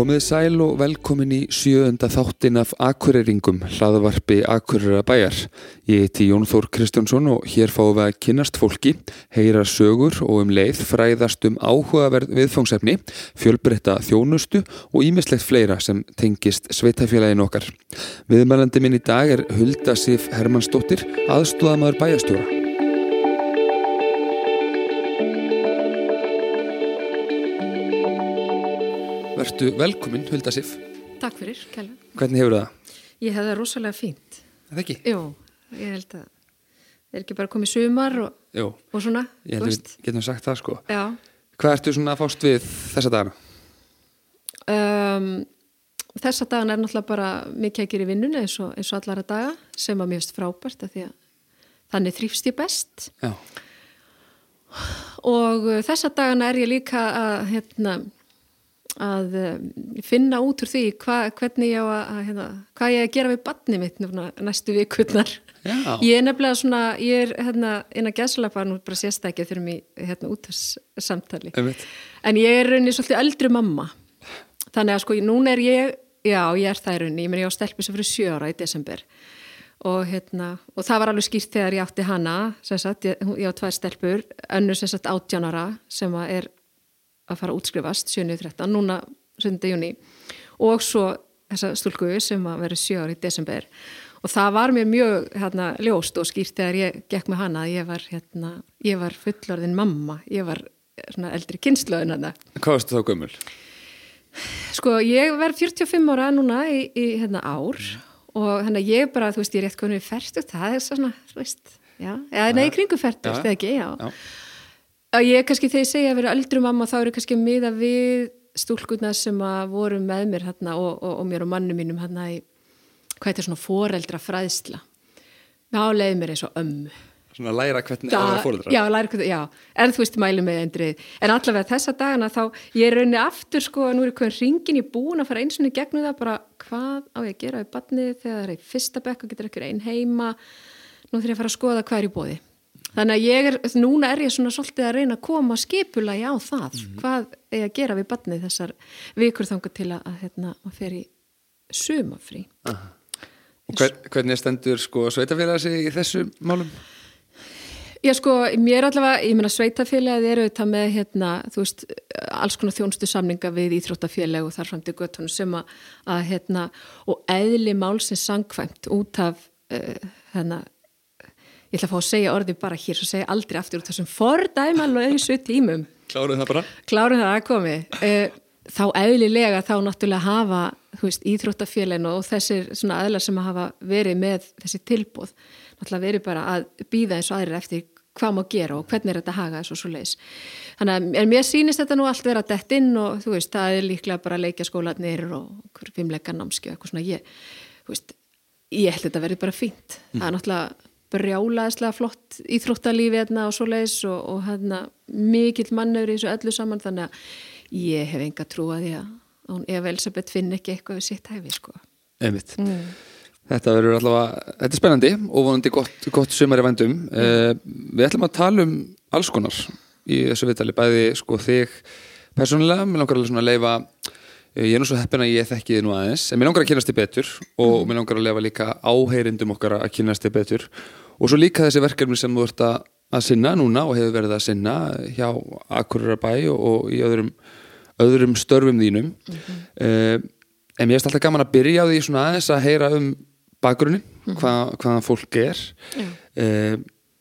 Komið sæl og velkomin í sjöunda þáttin af Akureyringum, hlaðvarpi Akureyra bæjar. Ég heiti Jón Þór Kristjánsson og hér fáum við að kynast fólki, heyra sögur og um leið fræðast um áhugaverð viðfangsefni, fjölbreytta þjónustu og ímislegt fleira sem tengist sveitafélagin okkar. Viðmælandi minn í dag er Hulda Sif Hermannsdóttir, aðstóðamaður bæjastjóra. Vertu velkomin, Hulda Sif. Takk fyrir, Kjell. Hvernig hefur það? Ég hef það rosalega fínt. Er það ekki? Jú, ég held að það er ekki bara komið sumar og, og svona, ég held veist. við getum sagt það sko. Já, Hvað ertu svona að fást við þessa dagana? um, þessa dagan er náttúrulega bara mikið að gera í vinnunni eins og, eins og allara daga sem að mér finnst frábært af því að þannig þrýfst ég best Já, og uh, þessa dagana er ég líka að, hérna, að um, finna út úr því hva, hvernig ég á að, að hérna, hvað ég að gera við badni mitt núna næstu vikurnar. Ég er nefnilega svona, ég er hérna inn að gæslepa nú bara sérstakja fyrir mig hérna út þess samtali. einmitt. En ég er rauninni svolítið eldri mamma. Þannig að sko, núna er ég, já, ég er það rauninni, ég meni ég á stelpi sem fyrir sjö ára í desember. Og hérna, og það var alveg skýrt þegar ég átti hana, sagt, ég, ég á tvær stelpur, önnur sem sagt 18 ára sem að er að fara að útskrifast 7.13, núna 7. júni og svo þessa stúlku sem að vera sjö ára í desember og það var mér mjög hérna, ljóst og skýrt þegar ég gekk með hana að ég var, hérna, ég var fullorðin mamma, ég var svona eldri kynnslöðin hana. Hvað varstu þá gömul? Sko ég verð 45 ára núna í, í hérna, ár og hérna ég bara, þú veist, ég er rétt konið færtut, það er svona, þú veist, já, eða nei, kringu færtut, Já. eða ekki, já. Já. Að ég kannski þegar ég segja að vera öldru mamma þá eru kannski miða við stúlkurna sem að voru með mér hérna og, og, og mér og mannu mínum hérna í, hvað heitir svona foreldra fræðsla. Leiði mér eins og ömmu. Svona að læra hvernig það er fóröldra? Já, læra hvernig, já, en þú veist mælu með endrið, en allavega þessa dagana þá, ég er rauninni aftur sko, nú er hvernig ringin ég búin að fara eins og niður gegnum það bara, hvað á ég að gera við badnið þegar það er í fyrsta bekk og getur ekki einn heima, nú þurf ég að fara að skoða hvað er í bóði. Þannig að ég er, núna er ég svona svolítið að reyna að koma skipulagi á það, hvað er að gera við badnið þessar vikur þangar til að, að hérna, að fer í sumafrí. Og hver, hvernig stendur sko sveitafélag sig í þessu málum? Já sko, mér allavega, ég meina sveitafélagið eru þetta með hérna, þú veist, alls konar þjónustu samninga við íþróttafélag og þar fram til göttunum sem að, að hérna, og eðli málsins sangkvæmt út af, uh, hérna, ég ætla að fá að segja orðið bara hér, svo segja aldrei aftur út þessum fordæma lausu tímum, Kláruð það bara? klárum það að komi, uh, þá eðlilega þá náttúrulega hafa, veist, íþróttafélagin og þessir svona aðlar sem hafa verið með þessi tilbúð, náttúrulega verið bara að býða eins og aðrir eftir hvað má gera og hvernig er þetta að haga þessu svo leiðis. Þannig að mér sýnist þetta nú allt vera dett inn og þú veist, það er líklega bara leikja skólanir og fimmleika svona ég, ég held þetta verið bara fínt. Það er náttúrulega brjálaðislega flott íþróttalífi hérna og svo leiðis og, og hérna mikill mannur í þessu öllu saman þannig að ég hef enga trú að því að hún, ef Elisabeth finn ekki eitthvað við sitt hæfi sko. Einmitt. Þetta verður allavega, þetta er spennandi og vonandi gott, gott sumar í vendum. Uh, við ætlum að tala um alls konar í þessu viðtali, bæði sko þig persónulega, mér langar alveg svona að leifa ég er nú svo heppin að ég þekki þið nú aðeins en mér langar að kynast þið betur og mér langar að leifa líka áheyrindum okkar að kynast þið betur. Og svo líka þessi verkefni sem þú ert að, að sinna núna og hefur verið að sinna hjá Akureyrabæ og, og í öðrum, öðrum störfum þínum. Mm en mér er alltaf gaman að byrja á því svona aðeins að heyra um bakgrunni, hvað, hvaðan fólk er. Eh,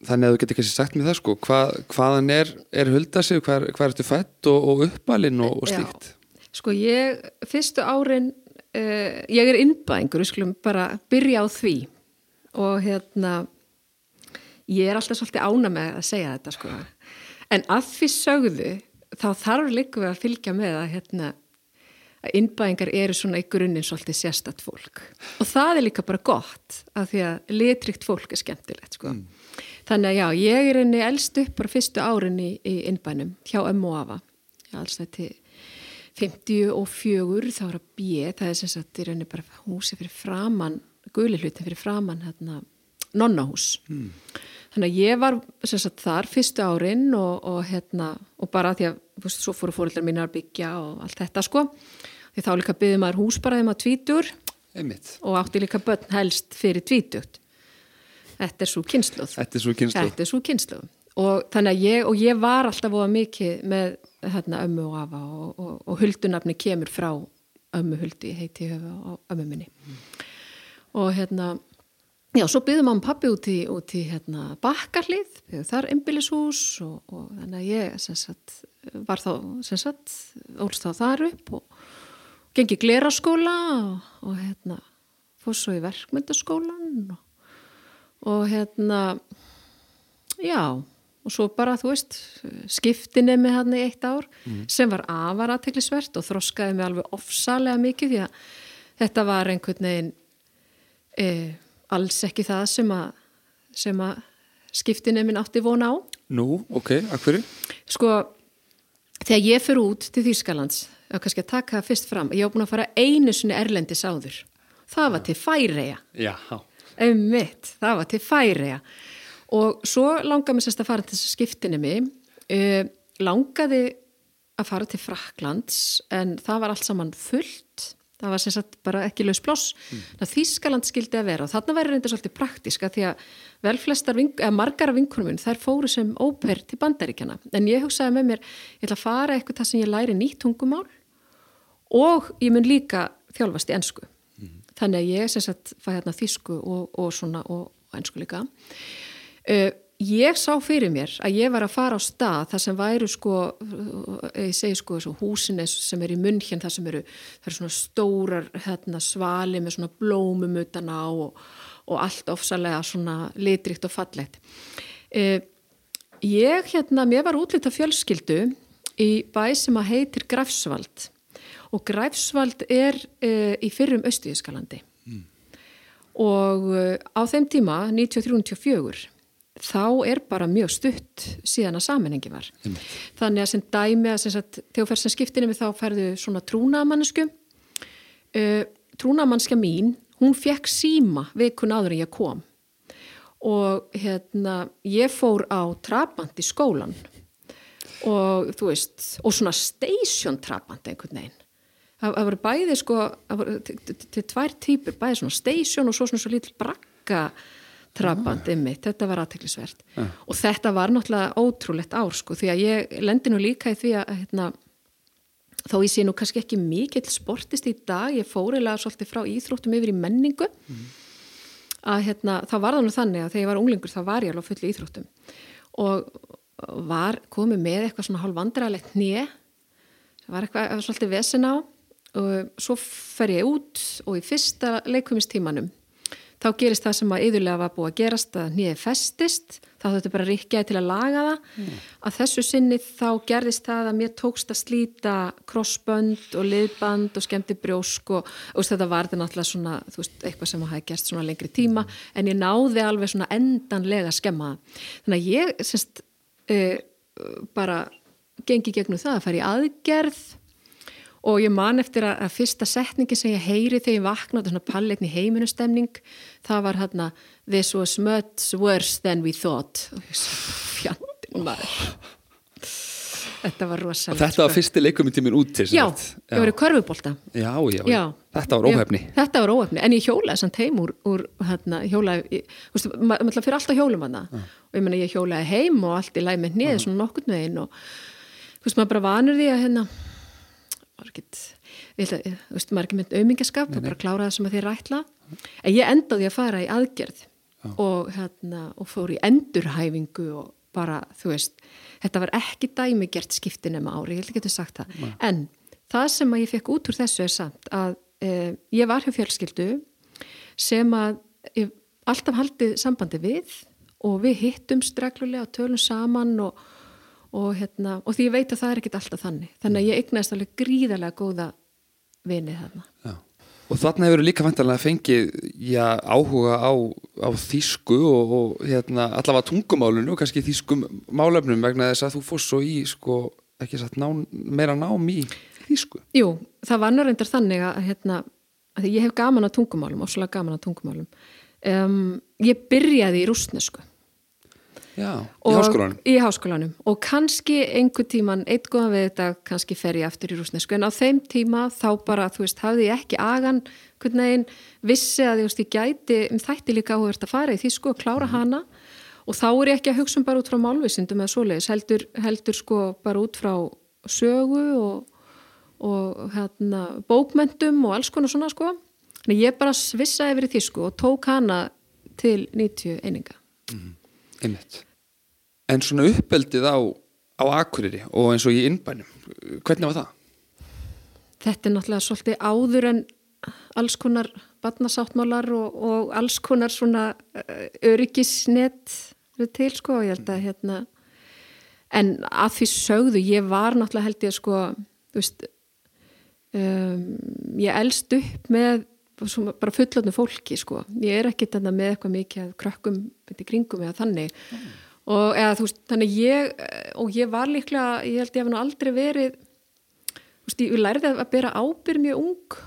þannig að þú getur kannski sagt mér það sko hvað, hvaðan er, er hulda sig hvað, ertu fætt og, og uppalinn og, og slíkt Sko ég, fyrstu árin, uh, ég er innbæðingur, við skulum bara byrja á því og hérna, ég er alltaf svolítið ána með að segja þetta sko. En að því sögðu, þá þarf líka við að fylgja með að hérna, að innbæðingar eru svona í grunninn svolítið sérstatt fólk. Og það er líka bara gott af því að litrikt fólk er skemmtilegt sko. Þannig að já, ég er henni elst upp bara fyrstu árin í, í innbænum hjá ömmu og 54 þá er að bíð, það er sem sagt í rauninni bara húsi fyrir framann, guli hlutin fyrir framann hérna, nonnahús. Mm. Þannig að ég var sem sagt þar fyrstu árin og, og hérna, og bara því að, þú veist, svo fóru fóröldar mín að byggja og allt þetta sko. Því þá líka byggði maður hús bara þegar maður tvítur einmitt, og átti líka börn helst fyrir tvítugt þetta er svo kynsluð þetta er svo kynslu þetta er svo kynsluð og þannig að ég, og ég var alltaf voða mikið með hérna, ömmu og afa og, og, og huldunafni kemur frá ömmu huldi, heiti höfu á ömmu minni. Og hérna já, svo byggði mamma og pappi út í, út í hérna, bakkarlið, þar ymbilishús og, og þannig að ég sem sagt, var þá, sem sagt ólst þá þar upp og gengi gleraskóla og hérna fór svo í verkmyndaskólan og, og hérna já og svo bara, þú veist, skiptinni með hann í eitt ár sem var afar aðteklisvert og þroskaði mig alveg ofsalega mikið því að þetta var einhvern veginn e, alls ekki það sem að, sem að skiptinni minn átti vona á. Nú, ok, að hverju? Sko, þegar ég fyrir út til Þýskalands, og kannski að taka það fyrst fram, ég á búin að fara einu sinni erlendis áður. Það var til Færeja. Já, Einmitt, það var til Færeja. Og svo langaði mér sérst að fara til þess að skiptinni mig. Uh, langaði að fara til Fraklands en það var allt saman fullt. Það var sagt bara ekki laus ploss. Mm. Þýskaland skildi að vera og þarna væri reynda svolítið praktiska því að vel flestar, vink, eða margar af vinkunum þær fóru sem óper til bandaríkjana. En ég hugsaði með mér, ég ætla að fara eitthvað það sem ég læri nýtt tungumál og ég mun líka þjálfast í ennsku. Mm. Þannig að ég sem sagt fæ hérna þýsku og, og svona og, og ennsku líka. Uh, ég sá fyrir mér að ég var að fara á stað þar sem væru sko, ég segi sko húsin sem er í munn hérna þar sem eru, það eru svona stórar hérna, svali með svona blómum utan á og, og allt ofsalega svona litrikt og fallegt. Uh, ég hérna, mér var útlita fjölskyldu í bæ sem að heitir Grafsvald og Grafsvald er uh, í fyrrum Östuðiskalandi mm. og á þeim tíma 93-94 þá er bara mjög stutt síðan að sammenhengi var. Mm. Þannig að sem dæmi að þegar fer sem skiptinni við þá ferðu svona trúnamannsku. Uh, trúnamannska mín, hún fekk síma vikun áður en ég kom og hérna ég fór á trapant í skólan og þú veist, og svona station trapant einhvern veginn. Það, það voru bæði sko, það voru til, tvær týpur, bæði svona station og svo svona svo lítil brakka trapandi mitt, þetta var aðteklisvert ja. og þetta var náttúrulega ótrúlegt ár sko því að ég lendi nú líka í því að hérna, þó ég sé nú kannski ekki mikill sportist í dag, ég fórilega svolítið frá íþróttum yfir í menningu. Mm. að hérna, þá var það nú þannig að þegar ég var unglingur þá var ég alveg full í íþróttum. Og var komið með eitthvað svona hálf vandrarlegt nýje það var eitthvað svolítið vesen á. Og svo fer ég út og í fyrsta leikumistímanum þá gerist það sem að yðurlega var búið að gerast að nýðið festist, þá þetta bara ríkjaði til að laga það, mm. að þessu sinni þá gerðist það að mér tókst að slíta krossbönd og liðband og skemmti brjósk og, og þetta var þetta náttúrulega svona, veist, eitthvað sem hafi gerst svona lengri tíma, en ég náði alveg svona endanlega skemma þannig að ég, semst, uh, bara gengi gegnum það að fara í aðgerð og ég man eftir að, að fyrsta setningi sem ég heyri þegar ég vakna, þetta er svona palletni heiminustemning, það var hérna This was much worse than we thought. Fjandinn maður. Þetta var rosalega þetta var sko. fyrsti leikum í tímin út til Já, já, ég var í körfubólta já, já, já, þetta var óhefni Þetta var óhefni, en ég hjólaði samt heim úr, úr hérna, hjólaði, þú veist, maður fyrir alltaf hjólum hana og ég menna ég hjólaði heim og allt í læg með niður svona nokkurn veginn og þú veist, maður bara vanur því að hérna var ekkit, þú veist, maður er ekki með auðmingaskap og bara klára það sem að þið rætla en ég endaði að fara í aðgerð og, hérna, og fór í endurhæfingu og bara, þú veist þetta var ekki dæmi gert skiptin nema ári, ég held ekki að sagt það. Nei. en það sem að ég fekk út úr þessu er samt að eh, ég var hjá fjölskyldu sem að ég alltaf haldið sambandi við og við hittum streglulega og tölum saman og og, hérna, og því ég veit að það er ekkit alltaf þannig. Þannig að ég eignast alveg gríðarlega góða vinið þarna. Já. Og þarna hefur líka vantarlega fengið já, áhuga á, á þýsku og, og hérna, allavega tungumálunu og kannski þýskum málefnum vegna þess að þú fórst svo í sko, ekki satt ná, meira nám í þýsku. Jú, það var nörðindar þannig að, hérna, að ég hef gaman á tungumálum, óslulega gaman á tungumálum. Um, ég byrjaði í rúsnesku Já, í Og- háskólanum. Í háskólanum. Og kannski einhver tíman, eitt góðan við þetta kannski fer ég aftur í rúsnesku en á þeim tíma þá bara, þú veist, hafði ég ekki agan hvernig einn vissi að þú veist, ég gæti, um þætti líka áhverst að fara í því sko, klára hana. Og þá er ég ekki að hugsa um bara út frá málvísindum eða svoleiðis, heldur, heldur sko bara út frá sögu og, og hérna, bókmentum og alls konar svona sko. Þannig ég bara svissaði yfir í því sko og tók hana til 90 eininga. Einmitt. En svona uppeldið á, á Akureyri og eins og í innbænum, hvernig var það? Þetta er náttúrulega svolítið áður en alls konar batnasáttmálar og, og alls konar svona uh, öryggisnet við til sko og ég held að hérna. En að því sögðu ég var náttúrulega held ég sko þú veist um, ég elst upp með svona bara fullotnu fólki sko. Ég er ekki þetta með eitthvað mikið að krökkum í kringum eða þannig og eða þú veist þannig ég og ég var líklega, ég held ég hef nú aldrei verið þú veist, ég lærði að bera ábyrð mjög ung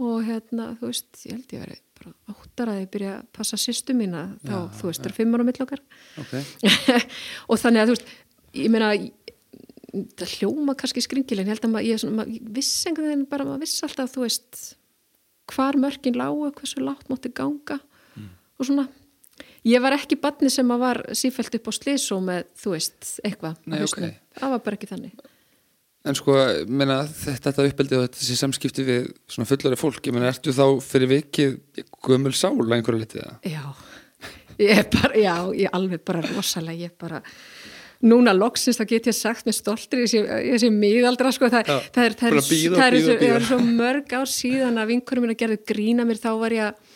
og hérna, þú veist, ég held ég verið bara áttar að ég byrja að passa sýstu mína þá, Já, þú veist, það er fimm ára mill okkar. Okay. og þannig að þú veist, ég meina það hljóma kannski skringileg en ég held að maður, ég, svona, ég viss einhvern veginn bara maður viss alltaf, þú veist hvar mörkin lágu, hversu látt mátti ganga og svona ég var ekki badni sem að var sífælt upp á slísó með, þú veist, eitthvað Nei, hausnum. ok. það var bara ekki þannig En sko, meina, þetta, þetta uppeldið og þetta sé samskipti við svona fullari fólk, ég meina, ertu þá fyrir vikið gömul sál að einhverju litið það? Já, ég er bara, já, ég er alveg bara rosalega, ég er bara, núna loksins þá get ég sagt með stoltri, ég sé, miðaldra, sko, það, það er, það er, það er, það er svo mörg ár síðan að vinkurum mín að gerðu grína mér, þá var ég að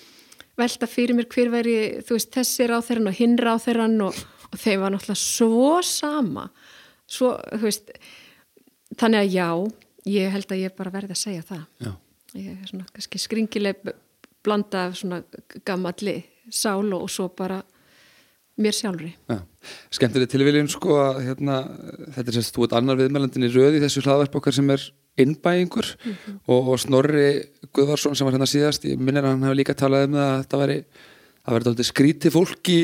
velta fyrir mér hver væri, veist, þessi ráþeran og hinn ráþeran og, og þeim var náttúrulega svo sama, svo, veist, þannig að já, ég held að ég bara verði að segja það Já. ég er svona kannski skringileg blanda af svona gammalli sál og svo bara mér sjálfri Já. Skemmtileg tilviljun sko að hérna, þetta er sérst, þú ert annar viðmælandin í röð í þessu hlaðvarp okkar sem er innbæingur. Og, og Snorri Guðvarsson sem var hérna síðast, ég minnir að hann hafi líka talað um það að þetta væri dálítið skríti fólki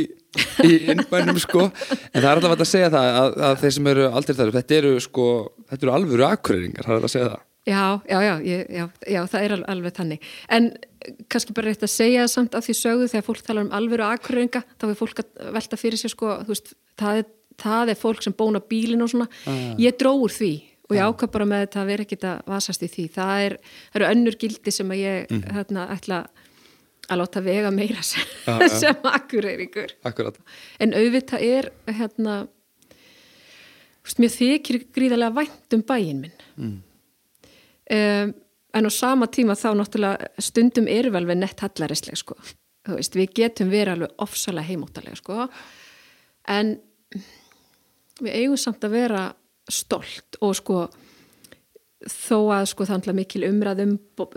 í innbænum sko, en það er alltaf að segja það að, að þeir sem eru aldrei þar þetta eru sko, þetta eru alvöru akureyringar, það er að segja það. Já, já, já, ég, já, já, það er al- alveg þannig. En kannski bara rétt að segja samt af því sögðu þegar fólk talar um alvöru akureyringa þá er fólk að velta fyrir sér sko, þú veist, það, er, það er fólk sem bóna bílin og svona, ég dró úr því og ég ákvað bara með þetta að vera ekkit að vasast í því, það, er, eru önnur gildi sem að ég hérna, ætla að láta vega meira sem, já. sem akureyringur Akkurat, en auðvitað er hérna veist, mér þykir gríðarlega vænt um bæinn minn. Mm. um, en á sama tíma þá náttúrulega stundum er vel við nett hallarisleg sko. Við getum verið alveg ofsalega heimóttalega sko. En við eigum samt að vera stolt og sko þó að sko það er mikil umræðum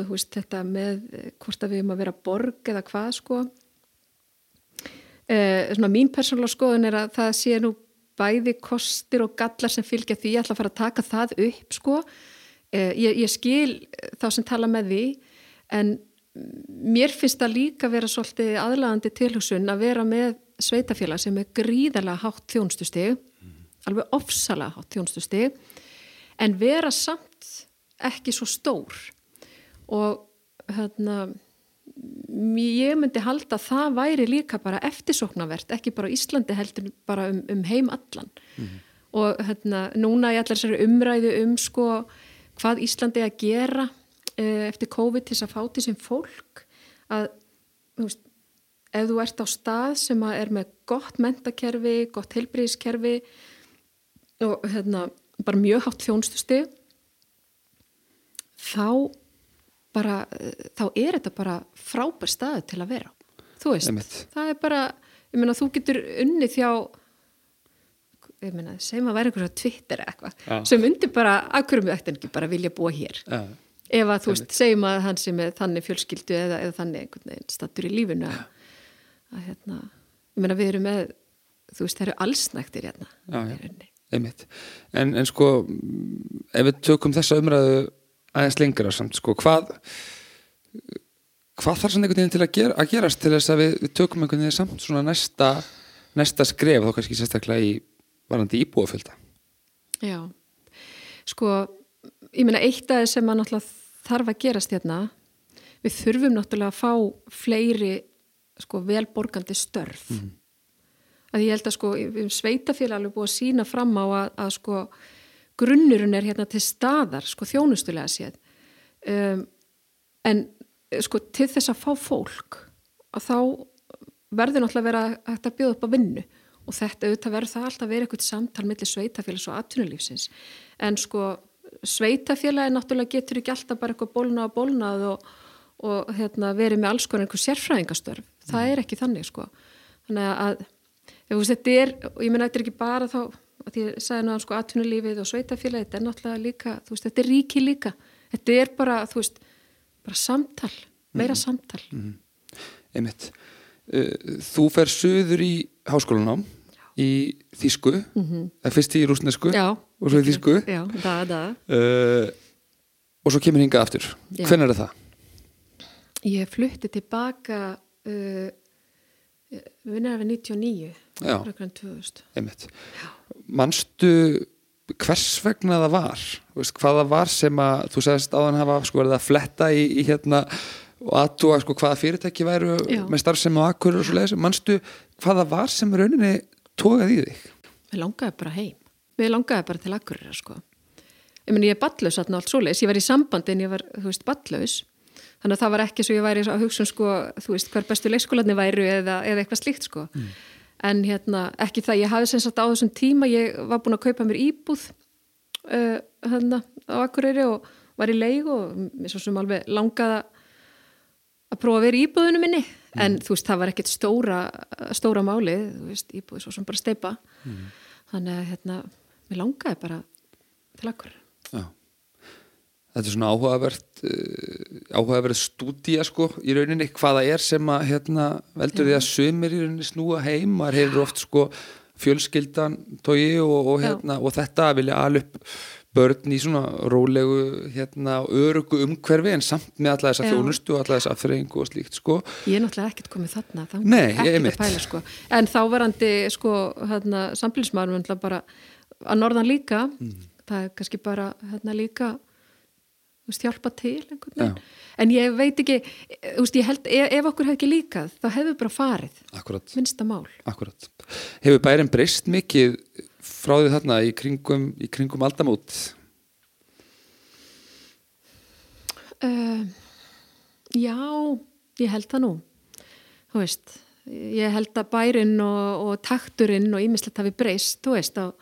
veist þetta með eh, hvort að við erum að vera borg eða hvað sko. Eh, svona mín persónulega skoðun er að það sé nú bæði kostir og gallar sem fylgja því, ég ætla að fara að taka það upp sko, eh, ég, ég skil þá sem tala með því en mér finnst það líka vera svolítið aðlagandi tilhugsun að vera með sveitafélag sem er gríðarlega hátt þjónustustig alveg ofsalega hátt þjónustustig en vera samt ekki svo stór. Og hérna ég myndi halda að það væri líka bara eftirsóknarvert, ekki bara á Íslandi heldur bara um, um heim allan. Og hérna núna í allar þessari umræðu um sko hvað Íslandi að gera eh, eftir COVID til þess að fá til sem fólk að þú veist, ef þú ert á stað sem að er með gott mentakerfi, gott heilbriðiskerfi og hérna bara mjög hátt þjónstusti þá bara, þá er þetta bara frábær staðu til að vera þú veist, Einmitt. það er bara ég meina þú getur unnið hjá ég meina, segjum að vera svo Twitter eða eitthvað, sem undir bara hverjum við ættum ekki bara vilja búa hér Já. ef að þú veist, segjum að hann sem er þannig fjölskyldu eða, eða þannig einhvern veginn stattur í lífinu að, að hérna, ég meina við erum með þú veist, það eru allsnæktir hérna í rauninni. Einmitt. En, en sko, ef við tökum þessa umræðu aðeins lengra samt, sko, hvað hvað þarf svona einhvern veginn til að, gera, að gerast til þess að við, við tökum einhvern veginn samt svona næsta næsta skref þá kannski sérstaklega í varandi íbúafölda Já, sko ég meina eitt af þess sem að náttúrulega þarf að gerast hérna við þurfum náttúrulega að fá fleiri sko velborgandi störf. Mm. Að ég held að sko sveitafélag alveg búið að sína fram á að, að sko grunnurinn er hérna til staðar sko þjónustulega séð. Um, en sko til þess að fá fólk að þá verður náttúrulega að vera hægt að bjóða upp á vinnu. Og þetta auðvitað verður það alltaf vera eitthvað samtal millir sveitafélags og atvinnulífsins. En sko sveitafélagi náttúrulega getur ekki alltaf bara eitthvað bólnað og bólnað og, og hérna, verið með alls konar einhver sérfræðingastörf það er ekki þannig sko. Þannig að ef, þetta er, og ég menna þetta er ekki bara þá að ég sagði náðan sko atvinnulífið og sveitafélagi þetta er náttúrulega líka, veist, þetta er ríki líka þetta er bara, þú veist bara samtal, meira mm -hmm. samtal mm -hmm. Einmitt uh, Þú fer söður í háskólanám í Þísku mm -hmm. fyrst í rúsnesku Já, og svo í Þísku Já, það, það uh, og svo kemur hingað aftur Já. Hvernig er það? Ég flutti tilbaka uh, við nefnum 99 einmitt mannstu hvers vegna það var? Veist, hvaða var sem að þú segist áðan hafa sko verið að fletta í, í hérna og aðtúa sko hvaða fyrirtæki væru Já. með starfsemi og akkur og svo leiðis mannstu hvaða var sem rauninni tókað í þig? Við langaði bara heim. Við langaði bara til akkur sko. ég, ég er ballaus alltaf allt svo leiðis ég var í sambandi en ég var, þú veist, ballaus þannig að það var ekki svo ég væri að hugsa um sko, þú veist, hver bestu leikskólanir væru eða, eða eitthvað slíkt sko. Mm en hérna ekki það, ég hafi sem sagt á þessum tíma ég var búin að kaupa mér íbúð uh, hérna á Akureyri og var í leig og mér svo sem alveg langaði að prófa að vera í íbúðinu minni mm. en þú veist, það var ekkert stóra stóra máli, þú veist, íbúði svo sem bara steipa mm. þannig að hérna, mér langaði bara til Akureyri Þetta er svona áhugavert uh, áhugaverð stúdíja sko í rauninni hvaða er sem að hérna, veldur því að sömur í rauninni snúa heim. Maður hefur oft sko fjölskyldan tói og, og, hérna, og þetta að vilja alveg börn í svona rólegu hérna, örugu umhverfi en samt með alla þessa þjónustu og alla þessa afþreyingu og slíkt sko. Ég er náttúrulega ekkert komið þarna Nei, ég er mitt pæla, sko. En þá varandi sko hérna, samfélagsmaður bara að norðan líka mm. það er kannski bara hérna líka veist, hjálpa til en ég veit ekki veist, ég held, ef, ef okkur hefði ekki líkað þá hefur bara farið, Akkurat. minnsta mál Akkurat. Hefur bærin breyst mikið frá því þarna í kringum, í kringum aldamót? Uh, já ég held það nú þú veist ég held að bærin og, og takturinn og ímislegt hafi breyst þú veist, á,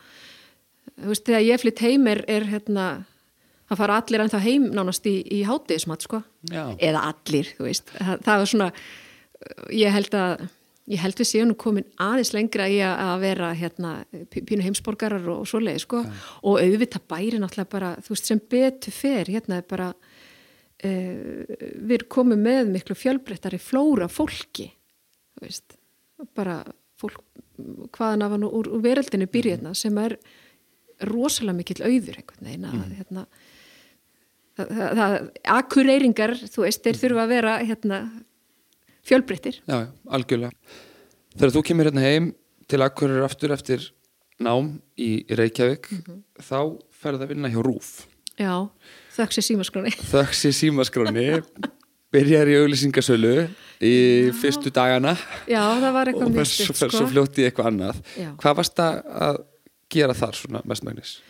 þú veist þegar ég flytt heim er, er hérna það fara allir ennþá heim nánast í, í hátiðismat sko, Já. eða allir það, það var svona ég held að ég held við séum nú komin aðeins lengra í að vera hérna pínu heimsborgarar og, og svoleið sko ja. og auðvitað bæri náttúrulega bara þú veist sem betur fer hérna er bara uh, við komið með miklu fjölbrettari flóra fólki þú veist bara fólk hvaðan af hann úr, úr veröldinu byrjirna sem er rosalega mikill auður einhvern veginn að mm. hérna það, það, akureyringar þú veist, þeir þurfa að vera hérna, fjölbryttir Já, algjörlega Þegar þú kemur hérna heim til Akureyri aftur eftir nám í Reykjavík mm -hmm. þá ferði að vinna hjá Rúf Já, þöks í símaskróni Þöks í símaskróni byrjar í auglýsingasölu í Já. fyrstu dagana Já, það var eitthvað mjög styrkt og fer svo sko. fljóti eitthvað annað Já. Hvað varst það að gera þar svona mestmægnis?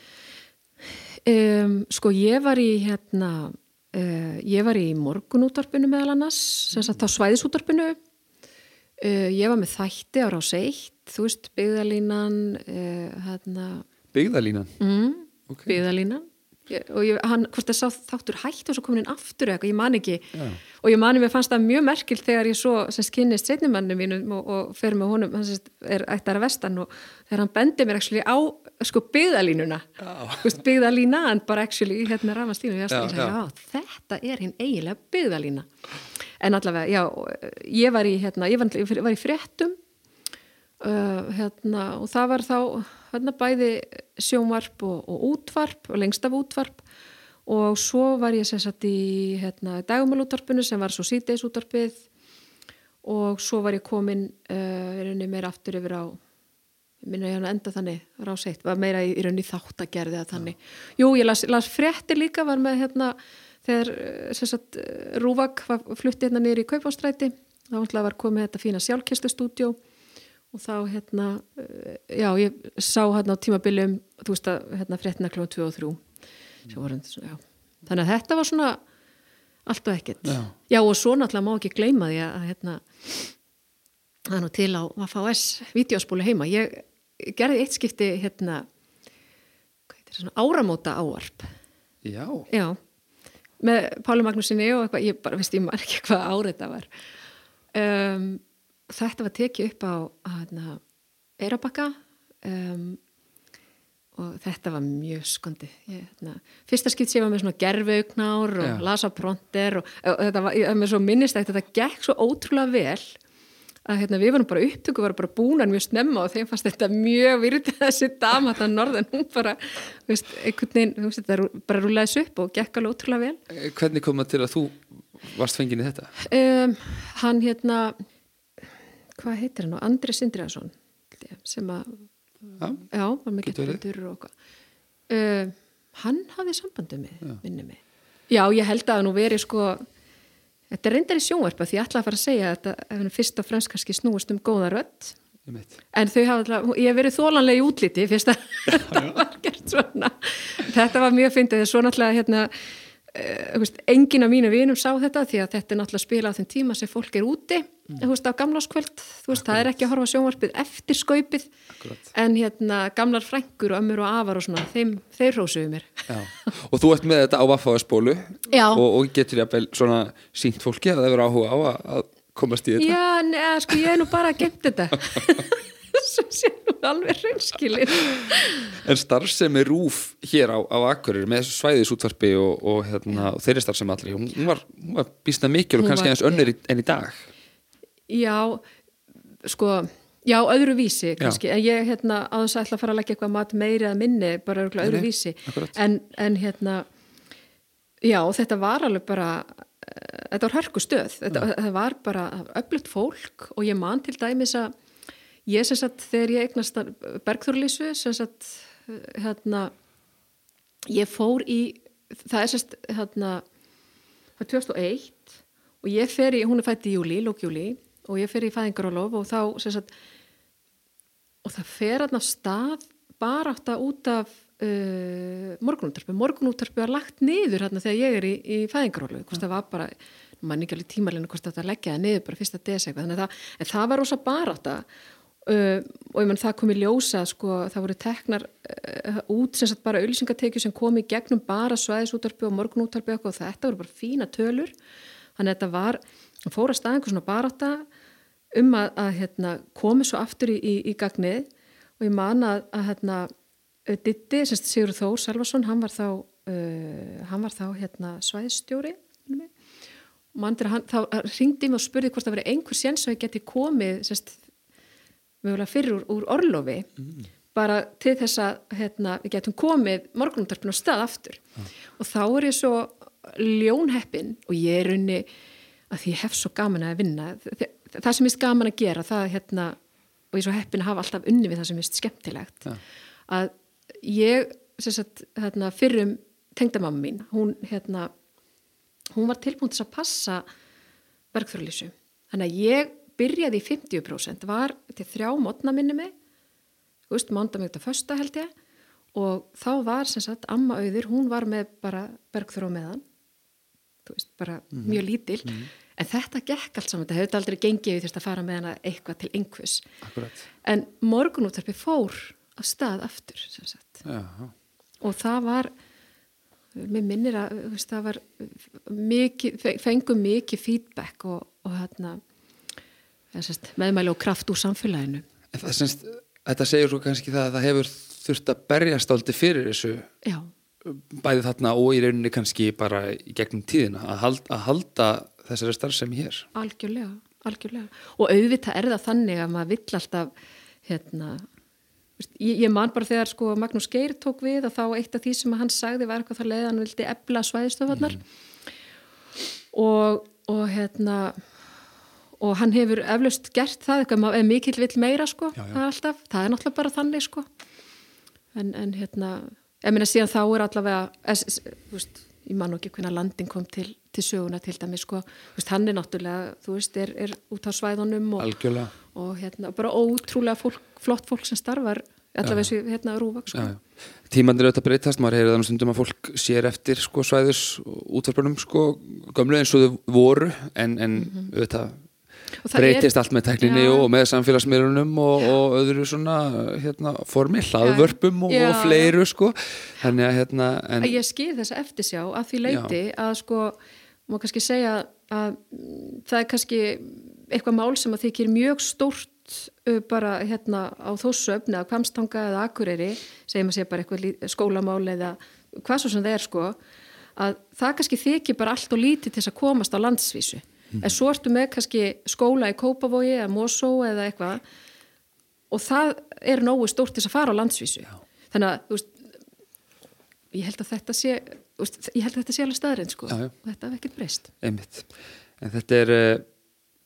Um, sko ég var í hérna, uh, ég var í morgunúttarpinu meðal annars, sem sagt á svæðisúttarpinu uh, ég var með þætti ára á seitt, þú veist byggðalínan uh, hérna, Byggðalínan? Mm, okay. Byggðalínan og ég, hann, hvort það sá þáttur hægt og svo komin inn aftur eitthvað, ég man ekki. Já. og ég mani mér fannst það mjög merkilt þegar ég svo sem skinnist setnumannu mínu og, og fer með honum, hann sést, er ættar að vestan og þegar hann bendi mér actually á sko byggðalínuna. Byggðalína en bara actually hérna rafastínu og ég já, þetta er hinn eiginlega byggðalína. En allavega, já, ég var í hérna, ég var, ég var í fréttum uh, hérna og það var þá hérna bæði sjónvarp og, og útvarp og lengst af útvarp. Og svo var ég sérsagt í hérna, dagumálútvarpinu sem var svo síteisútvarpið og svo var ég komin uh, meira aftur yfir á minna ég hann enda þannig rás eitt, var meira í, í rauninni þátt að gerði það þannig. Jú, ég las, las fréttir líka, var með hérna þegar eh, sem sagt eh, Rúvak var fluttið hérna niður í Kaupástræti þá var komið þetta fína sjálfkistustúdjó og þá hérna eh, já, ég sá hérna á tímabiljum þú veist að hérna fréttina klóðum 2 og 3 mm. þannig að þetta var svona allt og ekkert já. já og svo náttúrulega má ekki gleyma því að hérna það er nú til á VFS videospólu heima, ég gerði eitt skipti hérna svona, áramóta áarp Já. Já með Páli Magnúsinni og eitthvað, ég bara veist ég maður ekki hvað árið það var um, þetta var tekið upp á hérna, Eirabakka um, og þetta var mjög skondi ég, hérna, fyrsta skipt ég var með svona gerfaugnár og Já. lasa pronter og, og þetta var, ég, með svo minnistækt þetta gekk svo ótrúlega vel að hérna, við varum bara upptöku, varum bara búinan mjög snemma og þeim fannst þetta mjög virðið þessi dama þetta norðan, hún bara veist, einhvern veginn, þú veist, þetta bara rúleðis upp og gekk alveg ótrúlega vel eh, Hvernig kom það til að þú varst fengin í þetta? Um, hann hérna hvað heitir hann? Andri Sindriðarsson sem að já, já var með getur og uh, hann hafði sambandum minni mig Já, ég held að það nú verið sko Þetta er reyndar í sjónvarpa því ég ætla að fara að segja að þetta fyrst og fremst kannski snúist um góða rött en þau hafa alltaf, ég hef verið þólanlega í útliti fyrst að þetta var gert svona. Þetta var mjög fyndið svo náttúrulega hérna engin af mínu vinum sá þetta því að þetta er náttúrulega spila á þenn tíma sem fólk er úti mm. veist, á gamláskvöld, það er ekki að horfa sjónvarpið eftir skaupið en hérna gamlar frængur og ömmur og afar og svona, þeim, þeir rósuðu mér. Já. og þú ert með þetta á Vaffaðarsbólu og, og getur jáfnvel svona sínt fólki að það verður áhuga á að, að komast í þetta? Já, neða, sko ég er nú bara að gemt þetta sem sé nú alveg reynskilin En starfsemi rúf hér á, á Akkurir með svæðisútvarpi og, og, hérna, og þeirri starfsemi allir, hún var, var býstna mikil og kannski aðeins önnur enn í dag. Já, sko Já, öðru vísi kannski, já. en ég hérna á þess að ætla að fara að leggja eitthvað mat meiri að minni, bara öðru vísi. en, en hérna já, þetta var alveg bara þetta var hörku stöð þetta, þetta var bara öflugt fólk og ég man til dæmis að ég sem sagt þegar ég eignast Bergþórlísu sem sagt hérna ég fór í það er sem sagt hérna það er 2001 og ég fer í, hún er fætt í júli, lókjúli og ég fer í fæðingarólof og þá sem sagt og það fer aðna stað bara átt að út af uh, morgunúttarpi morgunúttarpi var lagt niður hérna þegar ég er í, í fæðingarólu, hvort það var bara mann ekki alveg tímalinu hvort þetta leggjaði niður bara fyrsta desegva, þannig að það, en það var ósa bara átt að uh, og ég menn það kom í ljósa, sko, það voru teknar uh, út sem bara auðlýsingatekju sem kom í gegnum bara svæðisúttarpi og morgunúttarpi og þetta voru bara fína tölur. Þannig að þetta var, fóra stað einhvers svona bara átt að um að, að hérna, komi svo aftur í, í, í gagnið. Og ég man að, að hérna, Ditti, Sigur Þór Salvarsson, hann var þá, uh, hann var þá hérna, svæðstjóri og mann hann, þá ringdi mér og spurði hvort það verið einhver séns að ég geti komið sérst, fyrir úr, úr orlofi mm. bara til þess að hérna, við getum komið morgunumtarpin á stað aftur ah. og þá er ég svo ljónheppin og ég er unni að því ég hef svo gaman að vinna það sem er gaman að gera það hérna, og ég er svo heppin að hafa alltaf unni við það sem er skemmtilegt ja. að ég sagt, hérna, fyrrum tengdamamma mín hún, hérna, hún var tilbúin til að passa verkþurrlísu þannig að ég byrjaði í 50% var til þrjá mótna minni mig þú veist, mánda mig þetta första held ég og þá var sem sagt Amma Auður, hún var með bara bergþurra á meðan veist, bara mm -hmm. mjög lítil mm -hmm en þetta gekk allt saman, þetta hefði aldrei gengið við þurfti að fara með hana eitthvað til einhvers Akkurat. en morgunúttarpi fór á stað aftur og það var mér minnir að veist, það var mikið, fengum mikið feedback og, og hérna meðmæli og kraft úr samfélaginu það, semst, Þetta segir svo kannski það að það hefur þurft að berjast áldi fyrir þessu Já. bæði þarna og í rauninni kannski bara í gegnum tíðina að halda, að halda þessari starfsemi hér algjörlega, algjörlega og auðvitað er það þannig að maður vill alltaf hérna ég, ég man bara þegar sko Magnús Geir tók við og þá eitt af því sem hann sagði var eitthvað það leið hann vildi ebla svæðistöfarnar mm. og, og hérna og hann hefur eflaust gert það eitthvað, ef mikill vill meira sko, Já, já. það er alltaf, það er náttúrulega bara þannig sko. En, en hérna, ég meina síðan þá er allavega, es, veist ég man ekki hvernig landin kom til, til söguna til dæmi sko, veist, hann er náttúrulega þú veist, er, er út á svæðunum og, algjörlega. og hérna, bara ótrúlega fólk, flott fólk sem starfar allavega þessu hérna rúvak sko. Tímandir auðvitað breytast, maður heyrið þannig stundum að fólk sér eftir sko, svæðis útverfunum sko, gömlu eins og þau voru en, en auðvitað Og það breytist allt með tekninni og með samfélagsmiðlunum og, og öðru svona hérna, formi, hlaðvörpum og, og fleiru sko. Þannig að hérna en, að ég skil þess að eftirsjá að því leiti að sko, má kannski segja að það er kannski eitthvað mál sem að þykir mjög stórt uh, bara hérna á þóssöfn eða kvamstanga eða akureyri segjum að segja bara eitthvað skólamál eða hvað svo sem það er sko að það kannski þykir bara allt og lítið til þess að komast á landsvísu en svo ertu með kannski skóla í Kópavogi eða Mosó eða eitthvað. Og það er nógu stórt til að fara á landsvísu. Þannig að veist, ég held að þetta sé veist, ég held að þetta sé alveg staðrind sko. Já, já. og þetta hef ekkert breyst. Einmitt. En þetta er uh,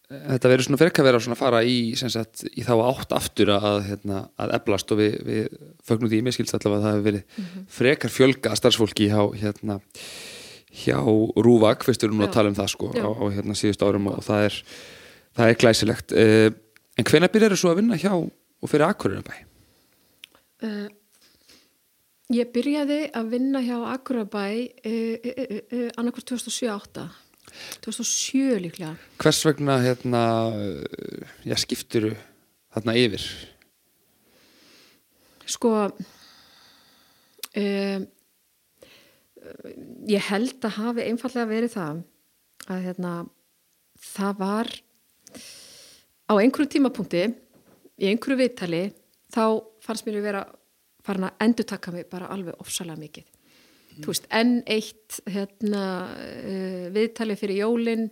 þetta verður svona vera svona að fara í, sagt, í þá átt aftur að, hérna, að eblast og við, við fögnum því, mér skilst allavega að það hefur verið Mhm. frekar fjölga starfsfólki hjá hérna hjá Rúvak, fyrst við erum nú að tala um það sko á, á hérna síðust árum og það er það er glæsilegt. Uh, en hvenær byrjar svo að vinna hjá og fyrir Akureyrabæ? uh, ég byrjaði að vinna hjá Akurabæ uh, annarkvort 2007-08 2007 líklega. Hvers vegna hérna uh, já, skipturu þarna yfir? Sko um, ég held að hafi einfallega verið það að hérna, það var á einhverju tímapunkti í einhverju viðtali þá fannst mér að vera farin að endur taka mig bara alveg ofsalega mikið. Þú veist, enn eitt hérna, uh, viðtali fyrir jólin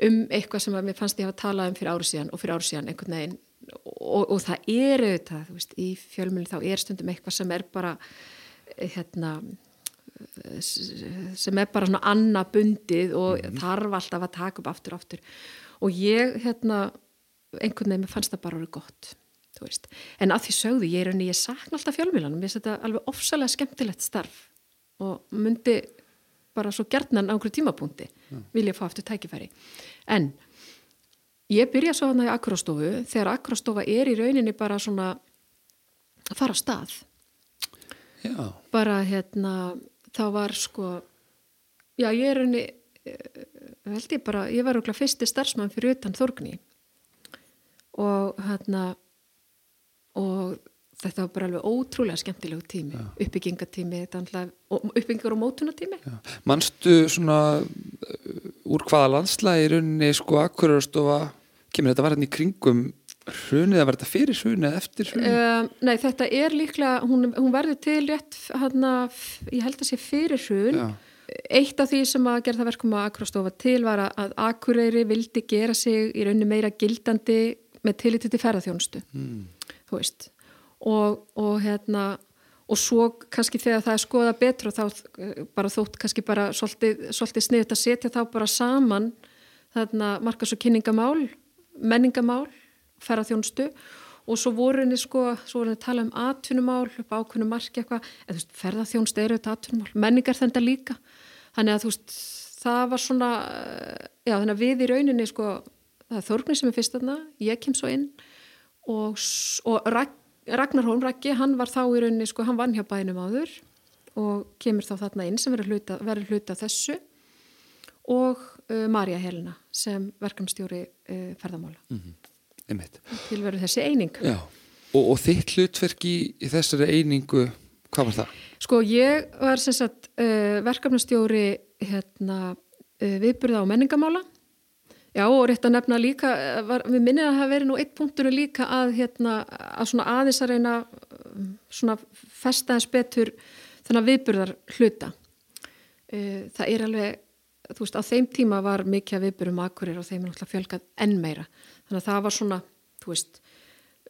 um eitthvað sem að mér fannst ég hafa talað um fyrir ári síðan og fyrir ári síðan einhvern veginn. Og, og það er auðvitað, þú veist, í fjölmjölu þá er stundum eitthvað sem er bara eh, hérna eh, sem er bara svona annabundið og þarf alltaf að taka upp aftur og aftur. Og ég hérna einhvern veginn fannst það bara orðið gott þú veist, en að því sögðu ég er henni, ég sakna alltaf fjölmjölanum, mér finnst þetta alveg ofsalega skemmtilegt starf og myndi bara svo gertnan á einhverju tímapunkti vilja fá aftur tækifæri. En ég byrja svo hann í akrostofu þegar akrostofa er í rauninni bara svona að fara á stað. Já, bara hérna þá var sko já ég er rauninni eh, held ég bara, ég var okkur fyrsti starfsmann fyrir utan Þorgni og hérna og þetta var bara alveg ótrúlega skemmtilegu tími uppbyggingatími náttúrulega- og uppbyggingar og mótunatími já. Manstu svona uh, úr hvaða landslægi í rauninni sko Akureyrastofa kemur þetta var hérna í kringum hrunið að þetta fyrir hrunið eða eftir hrunið? Um, nei, þetta er líklega, hún, hún verður til rétt, hana, ég held að sé fyrir hrun. Já. Eitt af því sem að gera það verkum að Akrostofa til var að- Akureyri vildi gera sig í rauninni meira gildandi með tilliti til ferðarþjónustu, Mm. þú veist. Og, og hérna, og svo kannski þegar það er skoða betur og þá eh, bara þótt kannski bara svolítið, svolítið sniðut að setja þá bara saman þarna markas og kynningamál, menningamál, ferðarþjónustu og svo voru henni sko, svo voru henni að tala um atvinnumál upp á ákveðnu marki eitthvað, en þú veist, ferðarþjónustu eru þetta atvinnumál, menningar þetta líka, þannig að þú veist, það var svona, eh, já þannig að við í rauninni sko, það er Þórgni sem er fyrst þarna, ég kem svo inn og, og Rag, Ragnar Holm Raggi, hann var þá í rauninni sko, hann vann hjá bænum áður og kemur þá þarna inn sem verður hluta, verður hluta þessu og uh, Marja Helena sem verkefnstjóri uh, ferðamála. Einmitt. til verður þessi eining. Já. Og, og þitt hlutverk í, í þessari einingu, hvað var það? Sko ég var sem sagt uh, verkefnastjóri hérna, uh, viðburða á menningamála Já og rétt að nefna líka, eh, var, við minnir að það verið nú eitt punktur líka að, hérna, að svona aðeins að reyna um, svona festaðins betur þannig að viðburðar hluta. Uh, það er alveg, þú veist, á þeim tíma var mikið að viðburðum akkurir og þeim er náttúrulega fjölgað enn meira. Þannig að það var svona, veist,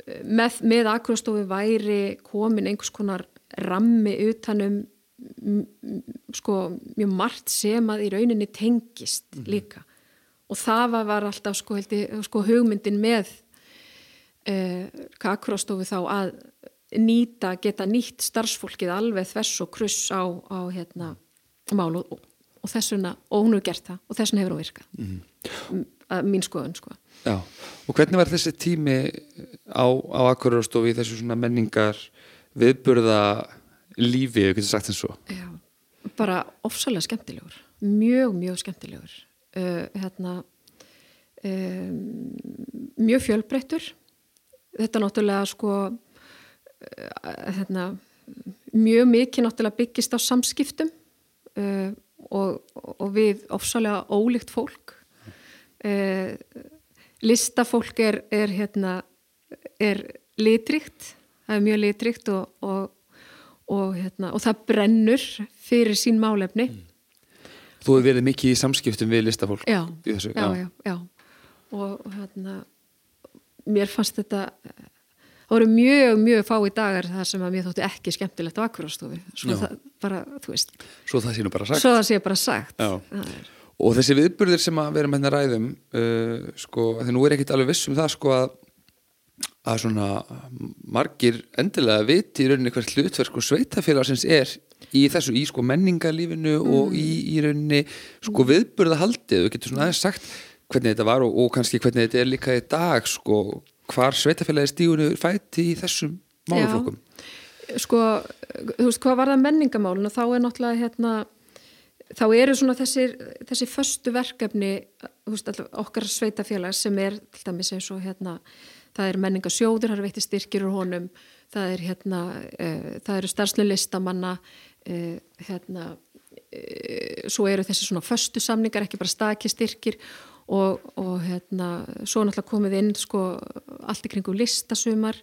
eh, með, með akkurstofu væri komin einhvers konar rammi utanum sko mjög margt sem að í rauninni tengist líka. Og það var, alltaf sko, heldi, sko hugmyndin með uh, kakróstofu þá að nýta, geta nýtt starfsfólkið alveg þess og kruss á, á hérna, mál og, og þessuna, og hún hefur gert það og þessuna hefur hún virkað. Mm. mín skoðun sko Já, og hvernig var þessi tími á, á Akureyrastofi þessu svona menningar viðburða lífi, við getum sagt eins og? Já, bara ofsalega skemmtilegur. Mjög, mjög skemmtilegur. Uh, hérna um, mjög fjölbreyttur. Þetta náttúrulega sko uh, hérna mjög mikið náttúrulega byggist á samskiptum uh, og, og við ofsalega ólíkt fólk. Uh, listafólk er, er hérna er litrikt það er mjög litrikt og, og, og hérna, það brennur fyrir sín málefni. Mm. Þú hefur verið mikið í samskiptum við listafólk já, já, já, já og hérna mér fannst þetta það voru mjög, mjög fái dagar þar sem að mér þótti ekki skemmtilegt á akkurástofi svo það bara, þú veist. Svo það sé nú bara sagt, það sé bara sagt. Og þessi viðburðir sem að vera með hérna ræðum uh, sko, þegar nú er ekkit alveg viss um það sko að að svona margir endilega viti í rauninni hvert hlutverk og sveitafélagsins er í þessu í sko menningarlífinu mm. og í, í rauninni sko viðburðahaldið. Og getur svona aðeins sagt hvernig þetta var og, og kannski hvernig þetta er líka í dag sko hvar sveitafélagi stígunni fæti í þessum máluflokkum Sko, þú veist, hvað var það menningamálun og þá er náttúrulega hérna þá eru svona þessir, þessi förstu verkefni, veist, okkar sveitafélag sem er, til dæmis eins og hérna, það er menningasjóður það er veitti styrkir úr honum það er hérna, uh, það eru starfslu listamanna uh, hérna uh, svo eru þessi svona förstu samningar, ekki bara stakistyrkir og, og hérna, svo náttúrulega komið inn sko, allt í kringum listasumar.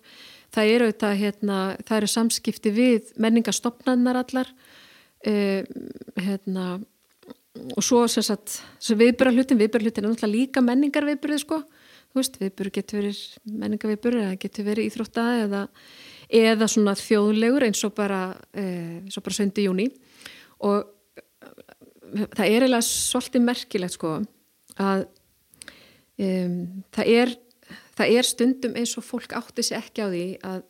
Það eru, þetta, hérna, það eru samskipti við menningastofnanar allar uh, hérna, og svo viðbyrra hlutin, viðbyrra hlutin er náttúrulega líka menningar viðbyrði sko viðbyrði getur verið menningar viðbyrði eða getur verið íþrótta eða, eða svona þjóðlegur eins og bara, uh, eins og bara 7. júni og það er eiginlega svolítið merkilegt sko að um, það, er, það er stundum eins og fólk átti sér ekki á því að